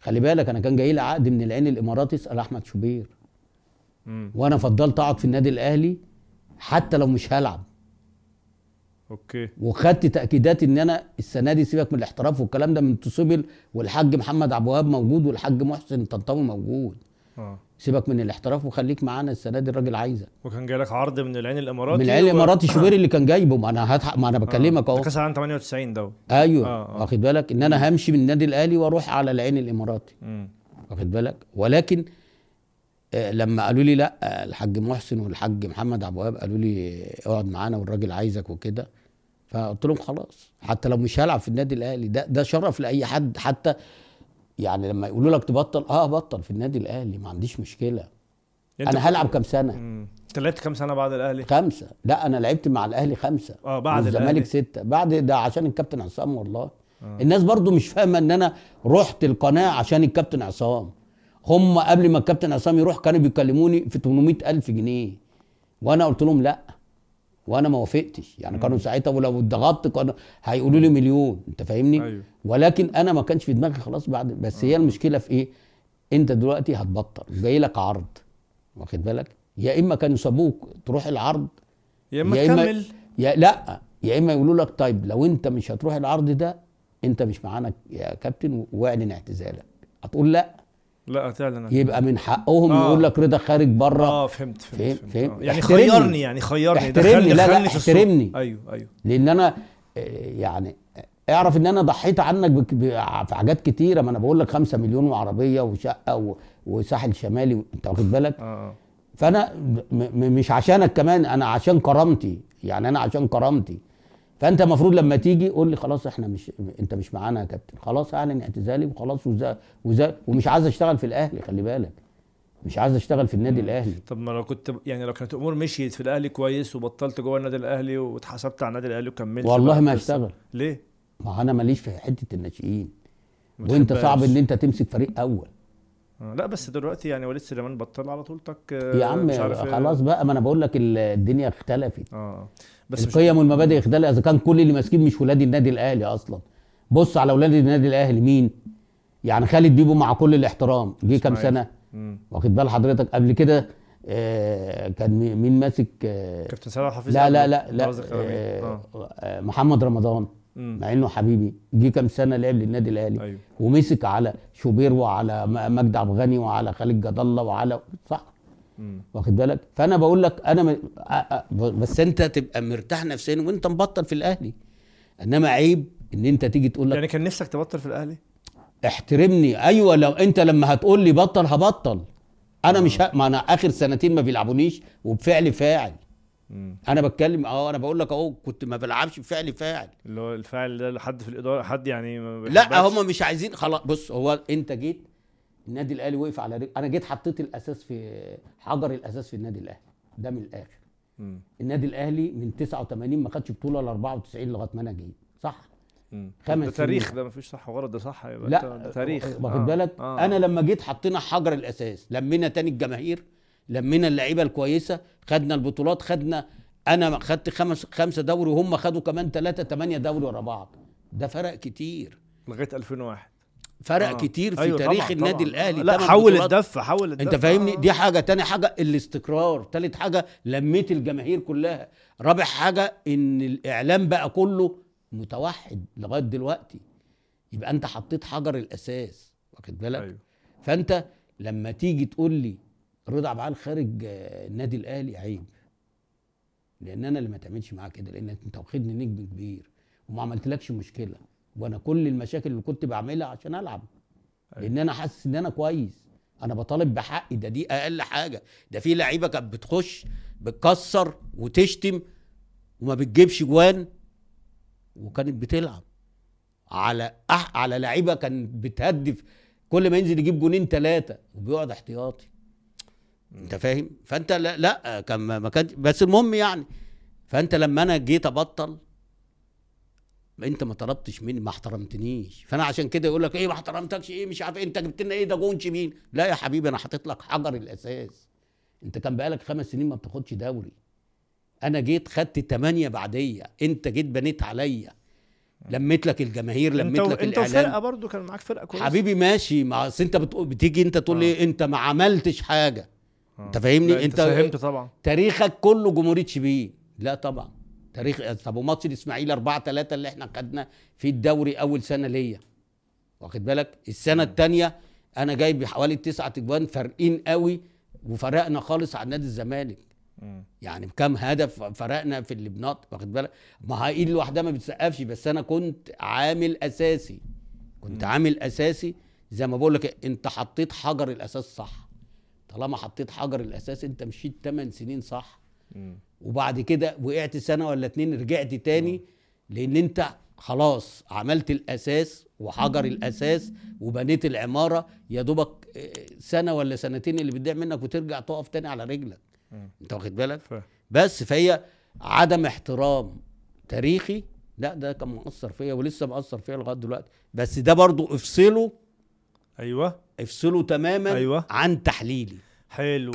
خلي بالك أنا كان جاي لي عقد من العين الإماراتي اسال أحمد شوبير. مم. وأنا فضلت اقعد في النادي الاهلي حتى لو مش هلعب. okay. وخدت تاكيدات إن أنا السنة دي سيبك من الاحتراف والكلام ده من تصيبل والحاج محمد عبد الوهاب موجود والحاج محسن طنطاوي موجود. آه. سيبك من الاحتراف وخليك معانا السنة دي الراجل عايزك وكان جاي لك عرض من العين الإماراتي من العيل و- الإماراتي شوبير (coughs) اللي كان جايبه ما أنا هضحك ما أنا بكلمك ده اهو كاس العالم 98 ده أيوه آه، آه. واخد بالك؟ إن أنا همشي من النادي الأهلي وأروح على العين الإماراتي. واخد بالك؟ ولكن آه، لما قالوا لي لا آه، الحاج محسن والحاج محمد عبد الوهاب قالوا لي اقعد معانا والراجل عايزك وكده. فقلت لهم خلاص. حتى لو مش هلعب في النادي الاهلي ده ده شرف لأي حد. حتى يعني لما يقولوا لك تبطل آه بطل في النادي الاهلي ما عنديش مشكلة. يعني أنا هلعب كام سنة. انت لعبت كام سنة بعد الأهلي؟ خمسة. لا أنا لعبت مع الأهلي خمسة. آه بعد والزمالك الأهلي. ستة. بعد ده عشان الكابتن عصام والله. آه. الناس برضو مش فاهمة إن أنا رحت القناة عشان الكابتن عصام. هم قبل ما الكابتن عصام يروح كانوا بيكلموني في 800 ألف جنيه. وأنا قلت لهم لأ. وأنا ما وافقتش. يعني كانوا ساعتها ولو اتضغطت كانوا هيقولوا لي مليون. أنت فاهمني؟ أيوه. ولكن أنا ما كانش في دماغي خلاص بعد. بس هي المشكلة في إيه؟ أنت دلوقتي هتبطل. جاي لك عرض. واخد بالك؟ يا إما كانوا سابوك تروح العرض يا إما تكمل. يا لأ. يا إما يقولوا لك طيب لو أنت مش هتروح العرض ده أنت مش معانا يا كابتن واعلن اعتزالك. هتقول لأ. لا هتعلن يبقى من حقهم آه. يقول لك رضا خارج بره آه فهمت فهمت, فهم- فهمت. فهم. آه. يعني احترمني. خيرني يعني خيرني احترمني. دخلني لا، لا،. احترمني. أيوه أيوه لأن أنا آه، يعني اعرف إن أنا ضحيت عنك بك- ب- في حاجات كتيرة ما أنا بقول لك 5 مليون وعربية وشقة و- وساحل شمالي أنت واخد بالك آه آه فأنا م- م- مش عشانك كمان أنا عشان كرامتي يعني أنا عشان كرامتي فأنت المفروض لما تيجي قول لي خلاص إحنا مش أنت مش معانا يا كابتن خلاص أعلن اعتزالي وخلاص وزا وزا ومش عايز أشتغل في الأهلي خلي بالك مش عايز أشتغل في النادي الأهلي طب ما لو كنت يعني لو كانت الأمور مشيت في الأهلي كويس وبطلت جوه النادي الأهلي واتحسبت على النادي الأهلي وكملت والله ما. هشتغل ليه؟ ما أنا ماليش في حتة الناشئين وأنت. صعب إن أنت تمسك فريق أول آه، لا بس دلوقتي يعني وليد سليمان بطل على طول تك آه، يا عم عارف إيه. خلاص بقى ما أنا بقول لك ال- الدنيا اختلفت آه. بس القيم والمبادئ اختلفت إذا كان كل اللي ماسكين مش ولاد النادي الأهلي أصلا بص على ولاد النادي الأهلي مين يعني خالد بيبو مع كل الاحترام جه كام. سنة. واخد بال حضرتك قبل كده آه، كان مي- مين ماسك آه، كابتن سيد حفيظ لا لا. لا لا؟ آه، آه. آه، محمد رمضان مع إنه حبيبي جه كام سنة لعب للنادي الأهلي أيوه ومسك على شوبير وعلى مجدي عبد الغني وعلى خالد جد الله وعلى صح. واخد بالك؟ فأنا بقول لك أنا م... بس أنت تبقى مرتاح نفسيا وأنت مبطل في الأهلي. إنما عيب إن أنت تيجي تقول لك يعني كان نفسك تبطل في الأهلي؟ احترمني. أيوه لو أنت لما هتقول لي بطل هبطل. أنا مش ه... ما أنا آخر سنتين ما بيلعبونيش وبفعل فاعل. مم. أنا بتكلم آه أنا بقول لك أهو كنت ما بلعبش بفعل فاعل. اللي هو الفاعل ده حد في الإدارة حد يعني ما لا؟ هم مش عايزين خلاص بص هو أنت جيت النادي الاهلي وقف على رجل أنا جيت حطيت الاساس في حجر الاساس في النادي الاهلي ده من الآخر مم. النادي الاهلي من 89 ما خدش بطولة ل 94 لغاية ما أنا جيت صح. خمس ده تاريخ. ده مفيش صح وغلط ده صح يبقى لا ده تاريخ واخد آه. بالك آه. أنا لما جيت حطينا حجر الأساس لمينا تاني الجماهير لمينا اللعيبة الكويسة خدنا البطولات خدنا أنا خدت خمس خمسة دوري وهم خدوا كمان ثلاثة ثمانيه دوري ورا بعض ده فرق كتير لغاية 2001 فرق آه. كتير في أيوة تاريخ طبعاً، النادي طبعاً. الأهلي. لا حول. الدفه حول الدفه أنت فاهمني؟ آه. دي حاجة تاني حاجة الاستقرار. تالت حاجة لميت الجماهير كلها. رابع حاجة إن الإعلام بقى كله متوحد لغاية دلوقتي. يبقى أنت حطيت حجر الأساس واخد بالك؟ أيوه. فأنت لما تيجي تقول لي رضا عبعال خارج آه، النادي الأهلي عيب. لأن أنا اللي ما تعملش معاه كده لأن أنت واخدني نجم كبير وما عملتلكش مشكلة. وأنا كل المشاكل اللي كنت بعملها عشان ألعب أيوة. لأن أنا حاسس إن أنا كويس. أنا بطالب بحقي ده دي أقل حاجة. ده في لعيبة كانت بتخش بتكسر وتشتم وما بتجيبش جوان وكانت بتلعب. على أح على لعيبة كان بتهدف كل ما ينزل يجيب جونين ثلاثة وبيقعد احتياطي. أنت فاهم؟ فأنت لا, لا كان ما كان بس المهم يعني فأنت لما أنا جيت أبطل انت ما طلبتش مني ما احترمتنيش. فانا عشان كده يقول لك إيه ما احترمتكش إيه مش عارف إيه، انت جبت لنا إيه؟ ده جون شمين لا يا حبيبي أنا حاطط لك حجر الأساس. انت كان بقالك خمس سنين ما بتاخدش دوري. أنا جيت خدت ثمانية بعدية. انت جيت بنيت عليا. لميت لك الجماهير لميت انت لك انت الإعلام. وفرقة برضو كان معاك فرقة كويسة. حبيبي ماشي. ما أصل انت بتقول بتيجي انت تقول لي انت ما عملتش حاجة. آه. انت فاهمني؟ انت انت- فهمت طبعا. تاريخك كله جمهورية شبين. لا طبعا. تاريخ طب وماتش الإسماعيلي 4 3 اللي إحنا خدنا في الدوري أول سنة ليا. واخد بالك؟ السنة الثانية أنا جايب بحوالي تسعة اجوان فارقين قوي وفرقنا خالص عن نادي الزمالك. يعني بكام هدف فرقنا في اللي بنط واخد بالك؟ ما هي إيد لوحدها ما بتسقفش بس أنا كنت عامل أساسي كنت عامل أساسي زي ما بقول لك أنت حطيت حجر الأساس صح. طالما حطيت حجر الأساس أنت مشيت 8 سنين صح. وبعد كده وقعت سنة ولا اتنين رجعت تاني لأن أنت خلاص عملت الأساس وحجر الأساس وبنيت العمارة. يا دوبك آه، سنة ولا سنتين اللي بتضيع منك وترجع تقف تاني على رجلك. أنت واخد بالك. بس فهي عدم احترام تاريخي لا ده كان مؤثر فيا ولسه مؤثر فيا لغاية دلوقتي. بس ده برضو افصله أيوه. افصله تماما أيوة. عن تحليلي. حلو.